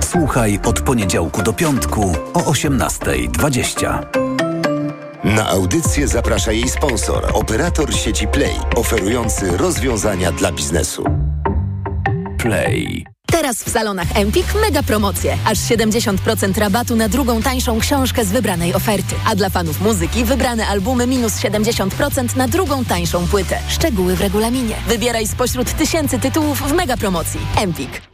Słuchaj od poniedziałku do piątku o 18.20. Na audycję zaprasza jej sponsor, operator sieci Play, oferujący rozwiązania dla biznesu. Play. Teraz w salonach Empik mega promocje. Aż 70% rabatu na drugą tańszą książkę z wybranej oferty. A dla fanów muzyki wybrane albumy minus 70% na drugą tańszą płytę. Szczegóły w regulaminie. Wybieraj spośród tysięcy tytułów w mega promocji. Empik.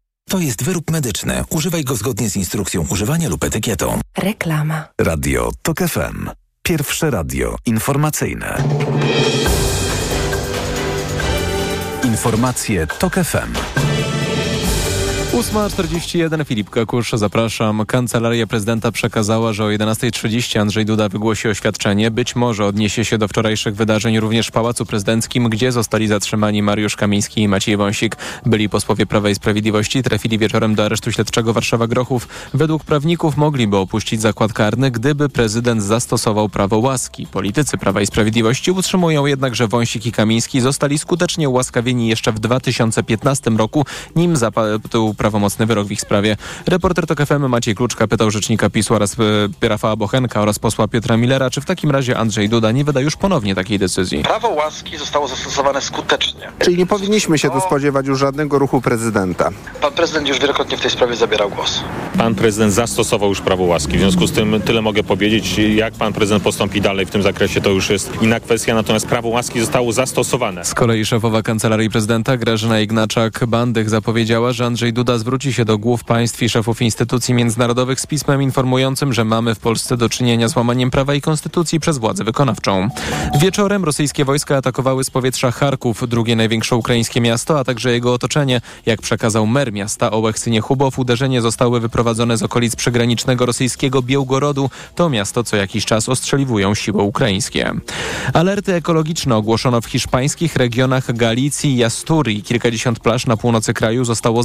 To jest wyrób medyczny. Używaj go zgodnie z instrukcją używania lub etykietą. Reklama. Radio TOK FM. Pierwsze radio informacyjne. Informacje TOK FM. 8.41 Filip Kakusz, zapraszam. Kancelaria prezydenta przekazała, że o 11.30 Andrzej Duda wygłosi oświadczenie. Być może odniesie się do wczorajszych wydarzeń również w Pałacu Prezydenckim, gdzie zostali zatrzymani Mariusz Kamiński i Maciej Wąsik. Byli posłowie Prawa i Sprawiedliwości, trafili wieczorem do aresztu śledczego Warszawa-Grochów. Według prawników mogliby opuścić zakład karny, gdyby prezydent zastosował prawo łaski. Politycy Prawa i Sprawiedliwości utrzymują jednak, że Wąsik i Kamiński zostali skutecznie ułaskawieni jeszcze w 2015 roku, nim zapadł prawomocny wyrok w ich sprawie. Reporter TOK FM Maciej Kluczka pytał rzecznika PiSu oraz e, Rafała Bochenka oraz posła Piotra Millera, czy w takim razie Andrzej Duda nie wyda już ponownie takiej decyzji. Prawo łaski zostało zastosowane skutecznie. Czyli nie powinniśmy się tu spodziewać już żadnego ruchu prezydenta. Pan prezydent już wielokrotnie w tej sprawie zabierał głos. Pan prezydent zastosował już prawo łaski. W związku z tym tyle mogę powiedzieć. Jak pan prezydent postąpi dalej w tym zakresie, to już jest inna kwestia. Natomiast prawo łaski zostało zastosowane. Z kolei szefowa Kancelarii Prezydenta Grażyna Ignaczak-Bandych zapowiedziała, że Andrzej Duda zwróci się do głów państw i szefów instytucji międzynarodowych z pismem informującym, że mamy w Polsce do czynienia z łamaniem prawa i konstytucji przez władzę wykonawczą. Wieczorem rosyjskie wojska atakowały z powietrza Charków, drugie największe ukraińskie miasto, a także jego otoczenie. Jak przekazał mer miasta Ołechcynie Hubow, uderzenie zostały wyprowadzone z okolic przygranicznego rosyjskiego Białgorodu. To miasto co jakiś czas ostrzeliwują siły ukraińskie. Alerty ekologiczne ogłoszono w hiszpańskich regionach Galicji i Asturii. Kilkadziesiąt plaż na północy kraju zostało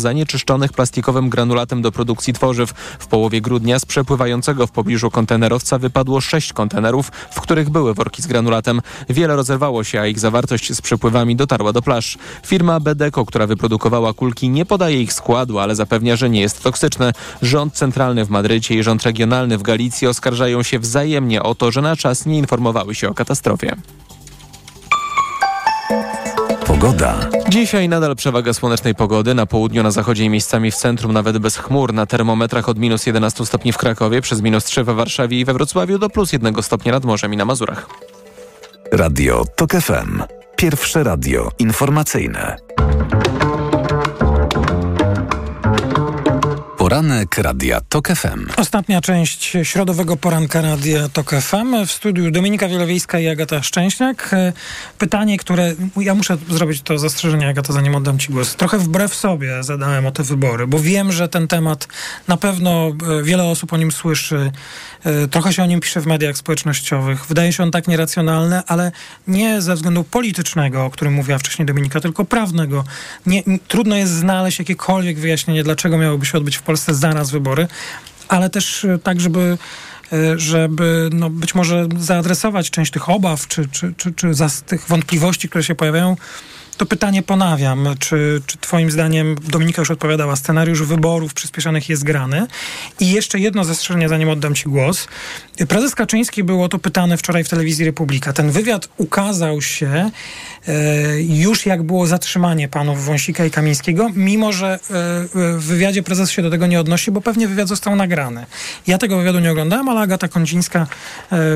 plastikowym granulatem do produkcji tworzyw. W połowie grudnia z przepływającego w pobliżu kontenerowca wypadło sześć kontenerów, w których były worki z granulatem. Wiele rozerwało się, a ich zawartość z przepływami dotarła do plaż. Firma Bedeko, która wyprodukowała kulki, nie podaje ich składu, ale zapewnia, że nie jest toksyczne. Rząd centralny w Madrycie i rząd regionalny w Galicji oskarżają się wzajemnie o to, że na czas nie informowały się o katastrofie. Pogoda. Dzisiaj nadal przewaga słonecznej pogody. Na południu, na zachodzie i miejscami w centrum nawet bez chmur. Na termometrach od minus 11 stopni w Krakowie, przez minus 3 we Warszawie i we Wrocławiu do plus 1 stopnia nad morzem i na Mazurach. Radio TOK FM. Pierwsze radio informacyjne. Poranek Radia TOK FM. Ostatnia część środowego poranka Radia TOK FM. W studiu Dominika Wielowiejska i Agata Szczęśniak. Pytanie, które... Ja muszę zrobić to zastrzeżenie, Agata, zanim oddam Ci głos. Trochę wbrew sobie zadałem o te wybory, bo wiem, że ten temat na pewno e, wiele osób o nim słyszy. E, trochę się o nim pisze w mediach społecznościowych. Wydaje się on tak nieracjonalny, ale nie ze względu politycznego, o którym mówiła wcześniej Dominika, tylko prawnego. Nie, trudno jest znaleźć jakiekolwiek wyjaśnienie, dlaczego miałyby się odbyć w Polsce zaraz wybory, ale też e, tak, żeby e, żeby no, być może zaadresować część tych obaw czy, czy, czy, czy tych wątpliwości, które się pojawiają to pytanie ponawiam. Czy, czy Twoim zdaniem, Dominika już odpowiadała, scenariusz wyborów przyspieszonych jest grany? I jeszcze jedno zastrzeżenie, zanim oddam Ci głos. Prezes Kaczyński było to pytany wczoraj w telewizji Republika. Ten wywiad ukazał się e, już jak było zatrzymanie panów Wąsika i Kamińskiego, mimo że e, w wywiadzie prezes się do tego nie odnosi, bo pewnie wywiad został nagrany. Ja tego wywiadu nie oglądałem, ale Agata Kondzińska e,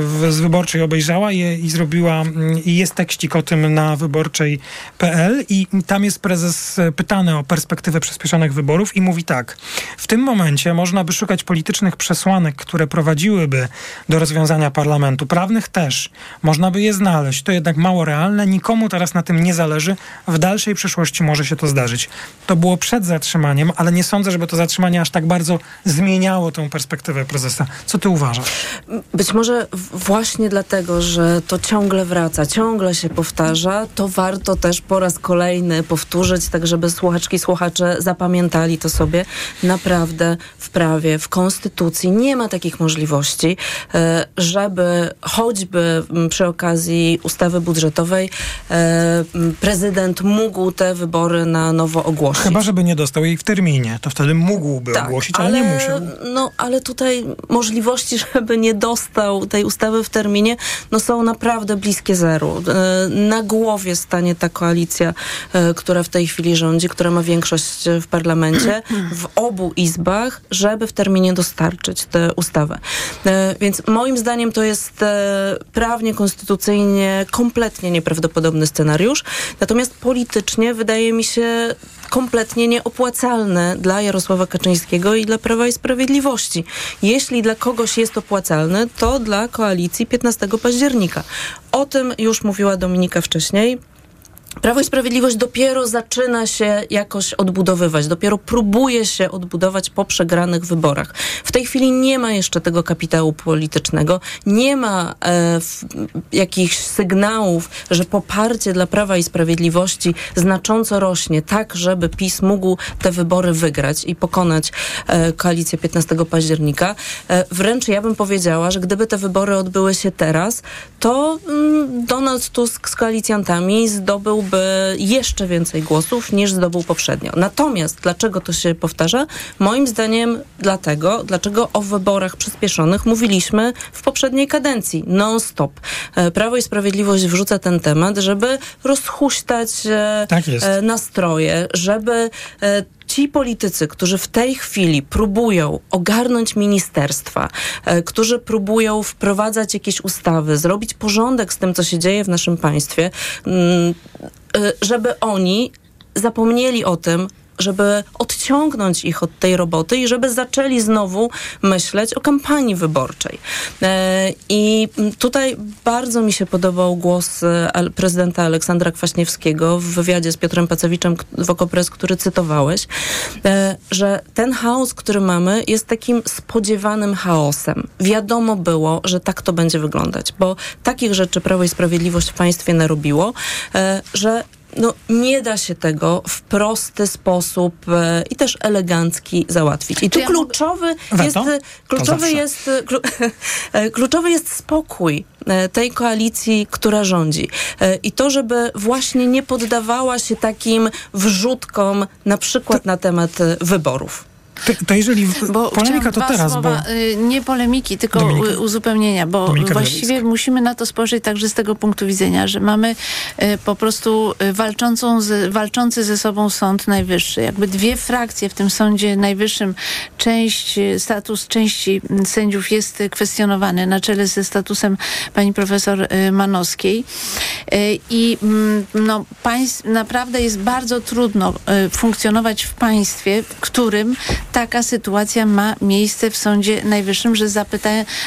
w, z Wyborczej obejrzała je i zrobiła, mm, i jest tekścik o tym na wyborczej.pl i tam jest prezes e, pytany o perspektywę przyspieszonych wyborów i mówi tak. W tym momencie można by szukać politycznych przesłanek, które prowadziłyby do rozwiązania parlamentu. Prawnych też. Można by je znaleźć. To jednak mało realne. Nikomu teraz na tym nie zależy. W dalszej przyszłości może się to zdarzyć. To było przed zatrzymaniem, ale nie sądzę, żeby to zatrzymanie aż tak bardzo zmieniało tę perspektywę prezesa. Co ty uważasz? Być może właśnie dlatego, że to ciągle wraca, ciągle się powtarza, to warto też po raz kolejny powtórzyć, tak żeby słuchaczki, słuchacze zapamiętali to sobie. Naprawdę w prawie, w konstytucji nie ma takich możliwości, e, żeby choćby przy okazji ustawy budżetowej e, prezydent mógł te wybory na nowo ogłosić. Chyba, żeby nie dostał jej w terminie, to wtedy mógłby tak, ogłosić, ale, ale nie musiał. No, ale tutaj możliwości, żeby nie dostał tej ustawy w terminie, no są naprawdę bliskie zeru. E, na głowie stanie ta koalicja E, która w tej chwili rządzi, która ma większość w parlamencie, w obu izbach, żeby w terminie dostarczyć tę ustawę. E, więc moim zdaniem to jest e, prawnie, konstytucyjnie kompletnie nieprawdopodobny scenariusz. Natomiast politycznie wydaje mi się kompletnie nieopłacalne dla Jarosława Kaczyńskiego i dla Prawa i Sprawiedliwości. Jeśli dla kogoś jest opłacalne, to dla koalicji 15 października. O tym już mówiła Dominika wcześniej. Prawo i Sprawiedliwość dopiero zaczyna się jakoś odbudowywać, dopiero próbuje się odbudować po przegranych wyborach. W tej chwili nie ma jeszcze tego kapitału politycznego, nie ma e, f, jakichś sygnałów, że poparcie dla Prawa i Sprawiedliwości znacząco rośnie, tak żeby PiS mógł te wybory wygrać i pokonać e, koalicję 15 października. E, wręcz ja bym powiedziała, że gdyby te wybory odbyły się teraz, to mm, Donald Tusk z koalicjantami zdobył zdobyłby jeszcze więcej głosów niż zdobył poprzednio. Natomiast dlaczego to się powtarza? Moim zdaniem dlatego, dlaczego o wyborach przyspieszonych mówiliśmy w poprzedniej kadencji non-stop. E, Prawo i Sprawiedliwość wrzuca ten temat, żeby rozhuśtać e, tak e, nastroje, żeby ci politycy, którzy w tej chwili próbują ogarnąć ministerstwa, e, którzy próbują wprowadzać jakieś ustawy, zrobić porządek z tym, co się dzieje w naszym państwie, mm, e, żeby oni zapomnieli o tym, żeby odciągnąć ich od tej roboty i żeby zaczęli znowu myśleć o kampanii wyborczej. E, I tutaj bardzo mi się podobał głos e, prezydenta Aleksandra Kwaśniewskiego w wywiadzie z Piotrem Pacewiczem w Okopres, który cytowałeś, e, że ten chaos, który mamy, jest takim spodziewanym chaosem. Wiadomo było, że tak to będzie wyglądać, bo takich rzeczy Prawo i Sprawiedliwość w państwie narobiło, że no, nie da się tego w prosty sposób e, i też elegancki załatwić. I tu ja kluczowy mogę... jest, kluczowy jest, klu, e, kluczowy jest spokój e, tej koalicji, która rządzi. E, I to, żeby właśnie nie poddawała się takim wrzutkom, na przykład to... na temat wyborów. To, to jeżeli bo polemika to teraz, słowa, bo... y, nie polemiki, tylko Dominika. uzupełnienia, bo Dominika właściwie musimy na to spojrzeć także z tego punktu widzenia, że mamy y, po prostu y, walczącą z, walczący ze sobą Sąd Najwyższy. Jakby dwie frakcje w tym Sądzie Najwyższym. Część, status części mm, sędziów jest kwestionowany na czele ze statusem pani profesor Manowskiej. I mm, no, państw, naprawdę jest bardzo trudno funkcjonować w państwie, w którym taka sytuacja ma miejsce w Sądzie Najwyższym, że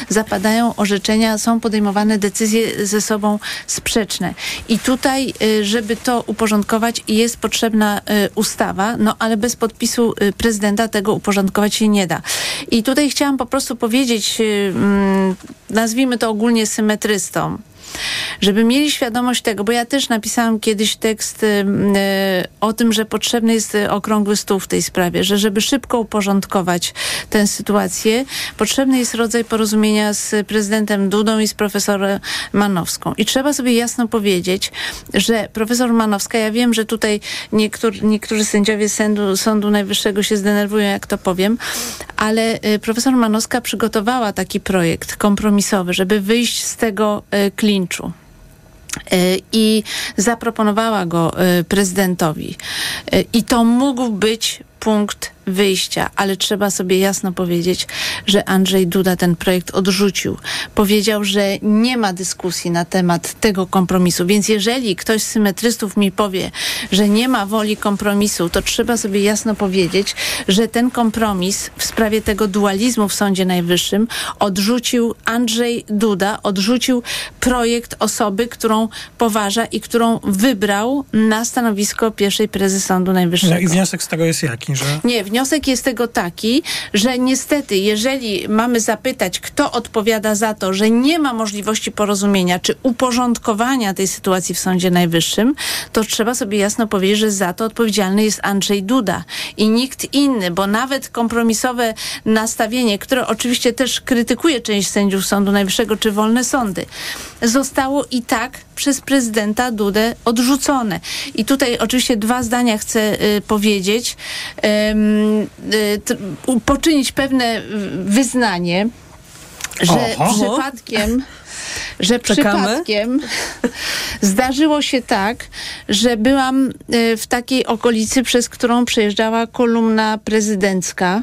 zapadają orzeczenia, są podejmowane decyzje ze sobą sprzeczne. I tutaj, y, żeby to uporządkować, jest potrzebna y, ustawa, no ale bez podpisu y, prezydenta tego uporządkować się nie da. I tutaj chciałam po prostu powiedzieć, mm, nazwijmy to ogólnie symetrystom, żeby mieli świadomość tego, bo ja też napisałam kiedyś tekst y, y, o tym, że potrzebny jest okrągły stół w tej sprawie, że żeby szybko uporządkować tę sytuację, potrzebny jest rodzaj porozumienia z prezydentem Dudą i z profesorem Manowską. I trzeba sobie jasno powiedzieć, że profesor Manowska, ja wiem, że tutaj niektórzy, sędziowie sądu, Sądu Najwyższego się zdenerwują, jak to powiem, ale y, profesor Manowska przygotowała taki projekt kompromisowy, żeby wyjść z tego klinczu y, i zaproponowała go y, prezydentowi. Y, I to mógł być punkt wyjścia, ale trzeba sobie jasno powiedzieć, że Andrzej Duda ten projekt odrzucił. Powiedział, że nie ma dyskusji na temat tego kompromisu, więc jeżeli ktoś z symetrystów mi powie, że nie ma woli kompromisu, to trzeba sobie jasno powiedzieć, że ten kompromis w sprawie tego dualizmu w Sądzie Najwyższym odrzucił Andrzej Duda, odrzucił projekt osoby, którą poważa i którą wybrał na stanowisko pierwszej prezes Sądu Najwyższego. No I wniosek z tego jest jaki, że... Nie, wniosek jest tego taki, że niestety, jeżeli mamy zapytać, kto odpowiada za to, że nie ma możliwości porozumienia czy uporządkowania tej sytuacji w Sądzie Najwyższym, to trzeba sobie jasno powiedzieć, że za to odpowiedzialny jest Andrzej Duda i nikt inny, bo nawet kompromisowe nastawienie, które oczywiście też krytykuje część sędziów Sądu Najwyższego czy wolne sądy, zostało i tak przez prezydenta Dudę odrzucone. I tutaj oczywiście dwa zdania chcę y, powiedzieć. Y, u- poczynić pewne y, wyznanie, że Oho. przypadkiem że Czekamy. przypadkiem zdarzyło się tak, że byłam y, w takiej okolicy, przez którą przejeżdżała kolumna prezydencka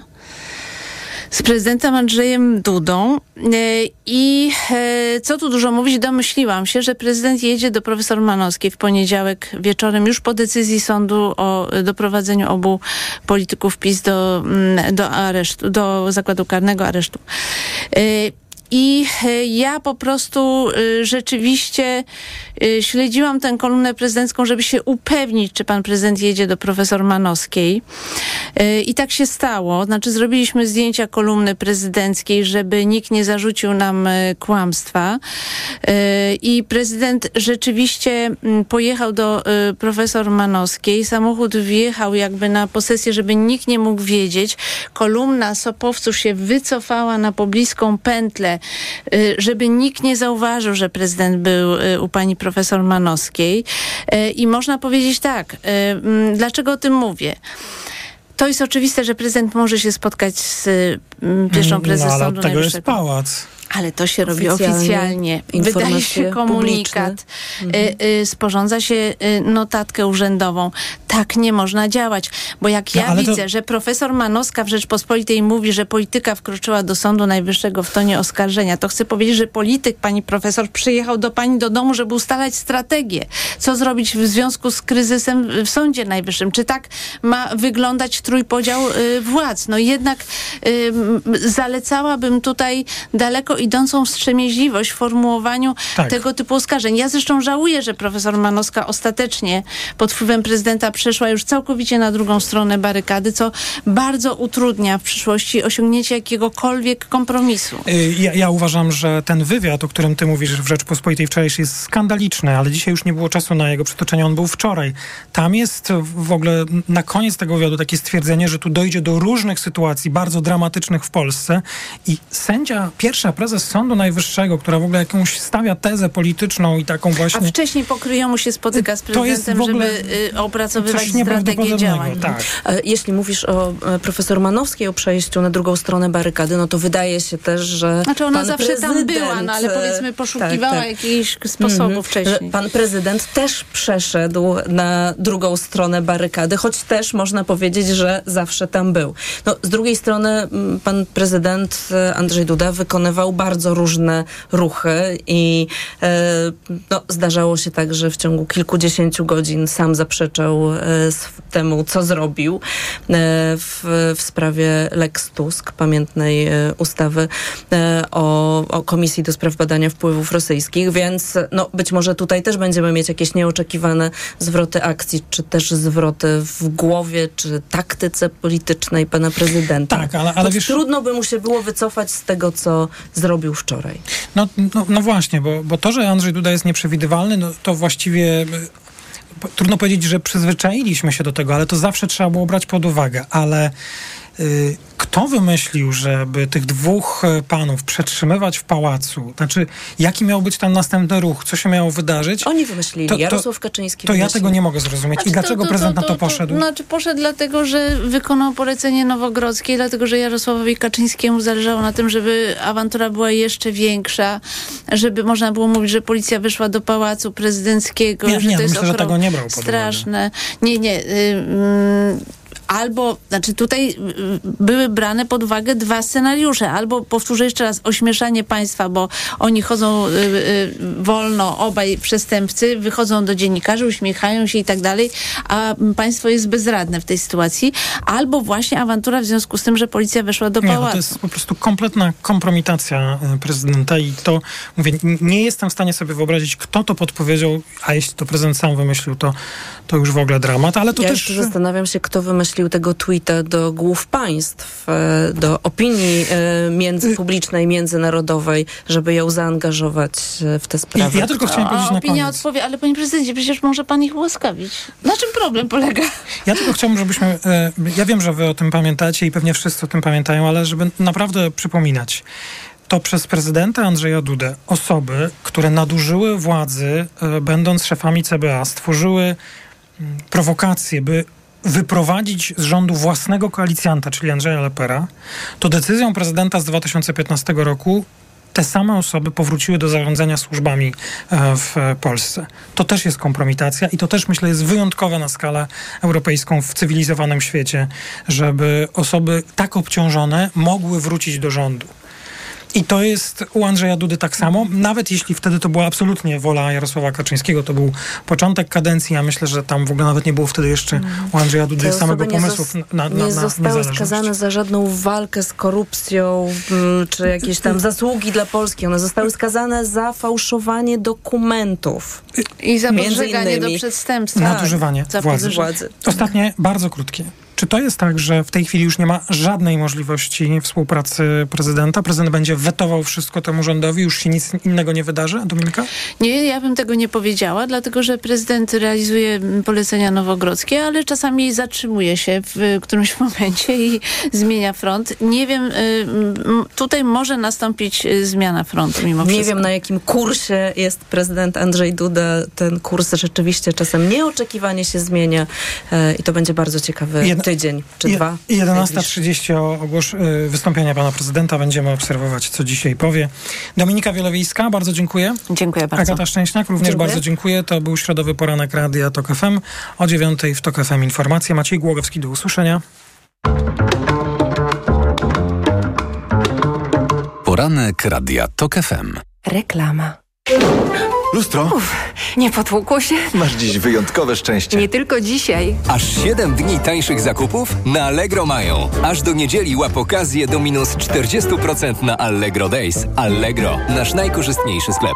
z prezydentem Andrzejem Dudą. E, I e, co tu dużo mówić, domyśliłam się, że prezydent jedzie do profesor Manowskiej w poniedziałek wieczorem, już po decyzji sądu o doprowadzeniu obu polityków PiS do, mm, do aresztu, do zakładu karnego aresztu. I e, ja po prostu e, rzeczywiście e, śledziłam tę kolumnę prezydencką, żeby się upewnić, czy pan prezydent jedzie do profesor Manowskiej. I tak się stało. Znaczy, zrobiliśmy zdjęcia kolumny prezydenckiej, żeby nikt nie zarzucił nam kłamstwa. I prezydent rzeczywiście pojechał do profesor Manowskiej. Samochód wjechał jakby na posesję, żeby nikt nie mógł wiedzieć. Kolumna sopowców się wycofała na pobliską pętlę, żeby nikt nie zauważył, że prezydent był y, u pani profesor Manowskiej. Y, I można powiedzieć tak, y, mm, dlaczego o tym mówię? To jest oczywiste, że prezydent może się spotkać z mm, pierwszą prezes no, ale od tego jest pałac. Ale to się robi Oficjalnie, oficjalnie. Wydaje się komunikat, y, y, sporządza się y, notatkę urzędową. Tak nie można działać, bo jak No, ja ale to- widzę, że profesor Manowska w Rzeczpospolitej mówi, że polityka wkroczyła do Sądu Najwyższego w tonie oskarżenia, to chcę powiedzieć, że polityk, pani profesor, przyjechał do pani do domu, żeby ustalać strategię. Co zrobić w związku z kryzysem w Sądzie Najwyższym? Czy tak ma wyglądać trójpodział władz? No jednak zalecałabym tutaj daleko idącą wstrzemięźliwość w formułowaniu Tak. tego typu oskarżeń. Ja zresztą żałuję, że profesor Manowska ostatecznie pod wpływem prezydenta przeszła już całkowicie na drugą stronę barykady, co bardzo utrudnia w przyszłości osiągnięcie jakiegokolwiek kompromisu. Y, Ja, ja uważam, że ten wywiad, o którym ty mówisz w Rzeczpospolitej wczorajszej jest skandaliczny, ale dzisiaj już nie było czasu na jego przytoczenie, on był wczoraj. Tam jest w ogóle na koniec tego wywiadu takie stwierdzenie, że tu dojdzie do różnych sytuacji bardzo dramatycznych w Polsce i sędzia, pierwsza prezes prezes Sądu Najwyższego, która w ogóle jakąś stawia tezę polityczną i taką właśnie... A wcześniej pokryjomu się spotyka z To jest prezydentem, w ogóle żeby y, opracowywać coś strategię nieprawdopodobnego, działań. tak. E, Jeśli mówisz o e, profesor Manowskiej, o przejściu na drugą stronę barykady, no to wydaje się też, że Znaczy ona pan zawsze tam prezydent, była, no ale e, powiedzmy poszukiwała tak, tak. jakichś sposobów Mhm. wcześniej. Pan prezydent też przeszedł na drugą stronę barykady, choć też można powiedzieć, że zawsze tam był. No, z drugiej strony pan prezydent Andrzej Duda wykonywał bardzo różne ruchy i e, no, zdarzało się tak, że w ciągu kilkudziesięciu godzin sam zaprzeczał e, temu, co zrobił e, w, w sprawie Lex Tusk, pamiętnej ustawy o, o Komisji do Spraw Badania Wpływów Rosyjskich, więc no, być może tutaj też będziemy mieć jakieś nieoczekiwane zwroty akcji, czy też zwroty w głowie, czy taktyce politycznej pana prezydenta. Tak, ale- ale wiesz- trudno by mu się było wycofać z tego, co zrobił wczoraj. No, no, no właśnie, bo, bo to, że Andrzej Duda jest nieprzewidywalny, no to właściwie po- trudno powiedzieć, że przyzwyczailiśmy się do tego, ale to zawsze trzeba było brać pod uwagę. Ale kto wymyślił, żeby tych dwóch y, panów przetrzymywać w pałacu? Znaczy, jaki miał być tam następny ruch? Co się miało wydarzyć? Oni wymyślili, To- to- Jarosław Kaczyński To ja wymyślił. tego nie mogę zrozumieć. I Znaczy, dlaczego prezydent na to poszedł? znaczy poszedł dlatego, że wykonał polecenie Nowogrodzkiej, dlatego, że Jarosławowi Kaczyńskiemu zależało na tym, żeby awantura była jeszcze większa, żeby można było mówić, że policja wyszła do pałacu prezydenckiego, Nie, że nie, to jest myślę, że tego nie brał pod uwagę. straszne. Nie, nie. Y, mm, Albo, znaczy tutaj y, były brane pod uwagę dwa scenariusze. Albo, powtórzę jeszcze raz, ośmieszanie państwa, bo oni chodzą y, y, wolno, obaj przestępcy, wychodzą do dziennikarzy, uśmiechają się i tak dalej, a państwo jest bezradne w tej sytuacji. Albo właśnie awantura w związku z tym, że policja weszła do Nie, pałacu. to jest po prostu kompletna kompromitacja y, prezydenta i to, mówię, nie jestem w stanie sobie wyobrazić, kto to podpowiedział, a jeśli to prezydent sam wymyślił, to, to już w ogóle dramat, ale to ja też... jeszcze zastanawiam się, kto wymyślił tego tweeta do głów państw, e, do opinii e, międzypublicznej, międzynarodowej, żeby ją zaangażować e, w te sprawy. ja tylko chciałem A powiedzieć na opinia koniec. odpowie, ale panie prezydencie, przecież może pan ich ułaskawić. Na czym problem polega? Ja tylko chciałbym, żebyśmy. Ja wiem, że wy o tym pamiętacie i pewnie wszyscy o tym pamiętają, ale żeby naprawdę przypominać. To przez prezydenta Andrzeja Dudę osoby, które nadużyły władzy, będąc szefami CBA, stworzyły mm, prowokacje, by wyprowadzić z rządu własnego koalicjanta, czyli Andrzeja Lepera, to decyzją prezydenta z 2015 roku te same osoby powróciły do zarządzania służbami e, w Polsce. To też jest kompromitacja i to też myślę jest wyjątkowe na skalę europejską w cywilizowanym świecie, żeby osoby tak obciążone mogły wrócić do rządu. I to jest u Andrzeja Dudy tak samo, nawet jeśli wtedy to była absolutnie wola Jarosława Kaczyńskiego, to był początek kadencji, ja myślę, że tam w ogóle nawet nie było wtedy jeszcze u Andrzeja Dudy Te samego pomysłów zos- na, na, nie na zostały skazane za żadną walkę z korupcją m, czy jakieś tam zasługi dla Polski. One zostały skazane za fałszowanie dokumentów. I za podżeganie do przestępstwa. Nadużywanie Za władzy. podżeganie. Ostatnie, bardzo krótkie. Czy to jest tak, że w tej chwili już nie ma żadnej możliwości współpracy prezydenta? Prezydent będzie wetował wszystko temu rządowi, już się nic innego nie wydarzy? Dominika? Nie, ja bym tego nie powiedziała, dlatego że prezydent realizuje polecenia nowogrodzkie, ale czasami zatrzymuje się w którymś momencie i zmienia front. Nie wiem, y, tutaj może nastąpić y, zmiana frontu mimo Nie wszystko. wiem, na jakim kursie jest prezydent Andrzej Duda. Ten kurs rzeczywiście czasem nieoczekiwanie się zmienia e, i to będzie bardzo ciekawy Jedna- tydzień czy Je- dwa. 11.30 o- ogłosz y, wystąpienia pana prezydenta. Będziemy obserwować, co dzisiaj powie. Dominika Wielowiejska, bardzo dziękuję. Dziękuję bardzo. Agata Szczęśniak, również Dziękuję. bardzo dziękuję. To był środowy poranek Radia TOK FM. O 9.00 w TOK FM informacje. Maciej Głogowski, do usłyszenia. Poranek Radia TOK FM. Reklama. Lustro, Nie potłukło się? masz dziś wyjątkowe szczęście. Nie tylko dzisiaj. Aż 7 dni tańszych zakupów na Allegro mają. Aż do niedzieli łap okazję do minus 40% na Allegro Days. Allegro, nasz najkorzystniejszy sklep.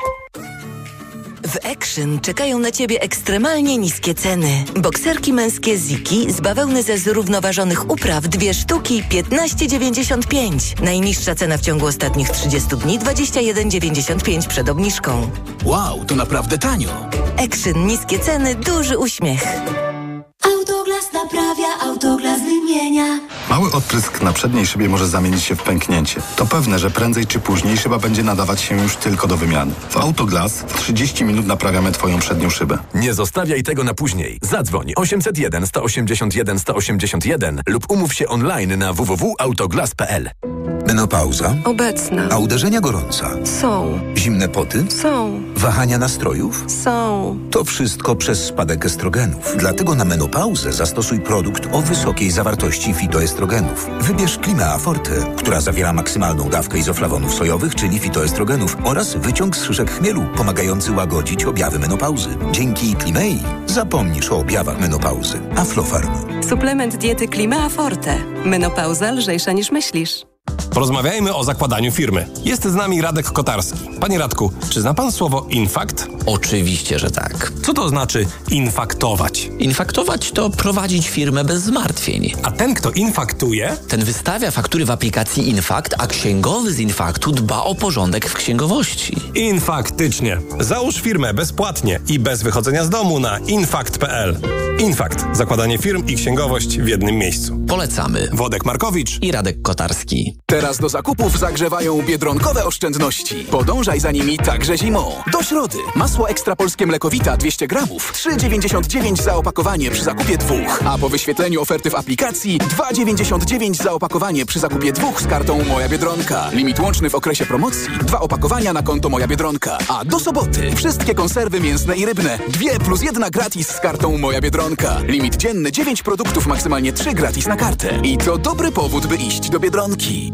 W Action czekają na Ciebie ekstremalnie niskie ceny. Bokserki męskie Ziki z bawełny ze zrównoważonych upraw dwie sztuki 15,95. Najniższa cena w ciągu ostatnich 30 dni 21,95 przed obniżką. Wow, to naprawdę tanio. Action niskie ceny, duży uśmiech. Autoglas naprawia, autoglas wymienia. zmienia. Mały odprysk na przedniej szybie może zamienić się w pęknięcie. To pewne, że prędzej czy później szyba będzie nadawać się już tylko do wymiany. W Autoglas w 30 minut naprawiamy Twoją przednią szybę. Nie zostawiaj tego na później. Zadzwoń 801 181 181 lub umów się online na www.autoglas.pl. Menopauza? Obecna. A uderzenia gorąca? Są. Zimne poty? Są. Wahania nastrojów? Są. To wszystko przez spadek estrogenów. Dlatego na menopauzę zastosuj produkt o wysokiej zawartości fitoestrogenów. Wybierz Klimea Forte, która zawiera maksymalną dawkę izoflawonów sojowych, czyli fitoestrogenów oraz wyciąg z szyszek chmielu, pomagający łagodzić objawy menopauzy. Dzięki Klimei zapomnisz o objawach menopauzy. Aflofarm. Suplement diety Klimea Forte. Menopauza lżejsza niż myślisz. Porozmawiajmy o zakładaniu firmy. Jest z nami Radek Kotarski. Panie Radku, czy zna pan słowo infakt? Oczywiście, że tak. Co to znaczy infaktować? Infaktować to prowadzić firmę bez zmartwień. A ten, kto infaktuje? Ten wystawia faktury w aplikacji Infakt, a księgowy z Infaktu dba o porządek w księgowości. Infaktycznie. Załóż firmę bezpłatnie i bez wychodzenia z domu na infakt.pl. Infakt. Zakładanie firm i księgowość w jednym miejscu. Polecamy. Wodek Markowicz i Radek Kotarski. Teraz do zakupów zagrzewają biedronkowe oszczędności. Podążaj za nimi także zimą. Do środy. Masło ekstra polskie mlekowita 200 gramów. 3,99 za opakowanie przy zakupie dwóch. A po wyświetleniu oferty w aplikacji 2,99 za opakowanie przy zakupie dwóch z kartą Moja Biedronka. Limit łączny w okresie promocji. Dwa opakowania na konto Moja Biedronka. A do soboty wszystkie konserwy mięsne i rybne. Dwie plus jedna gratis z kartą Moja Biedronka. Limit dzienny 9 produktów, maksymalnie 3 gratis na kartę. I to dobry powód, by iść do Biedronki.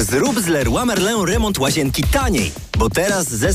Zrób z Leroy Merlin remont łazienki taniej, bo teraz zestaw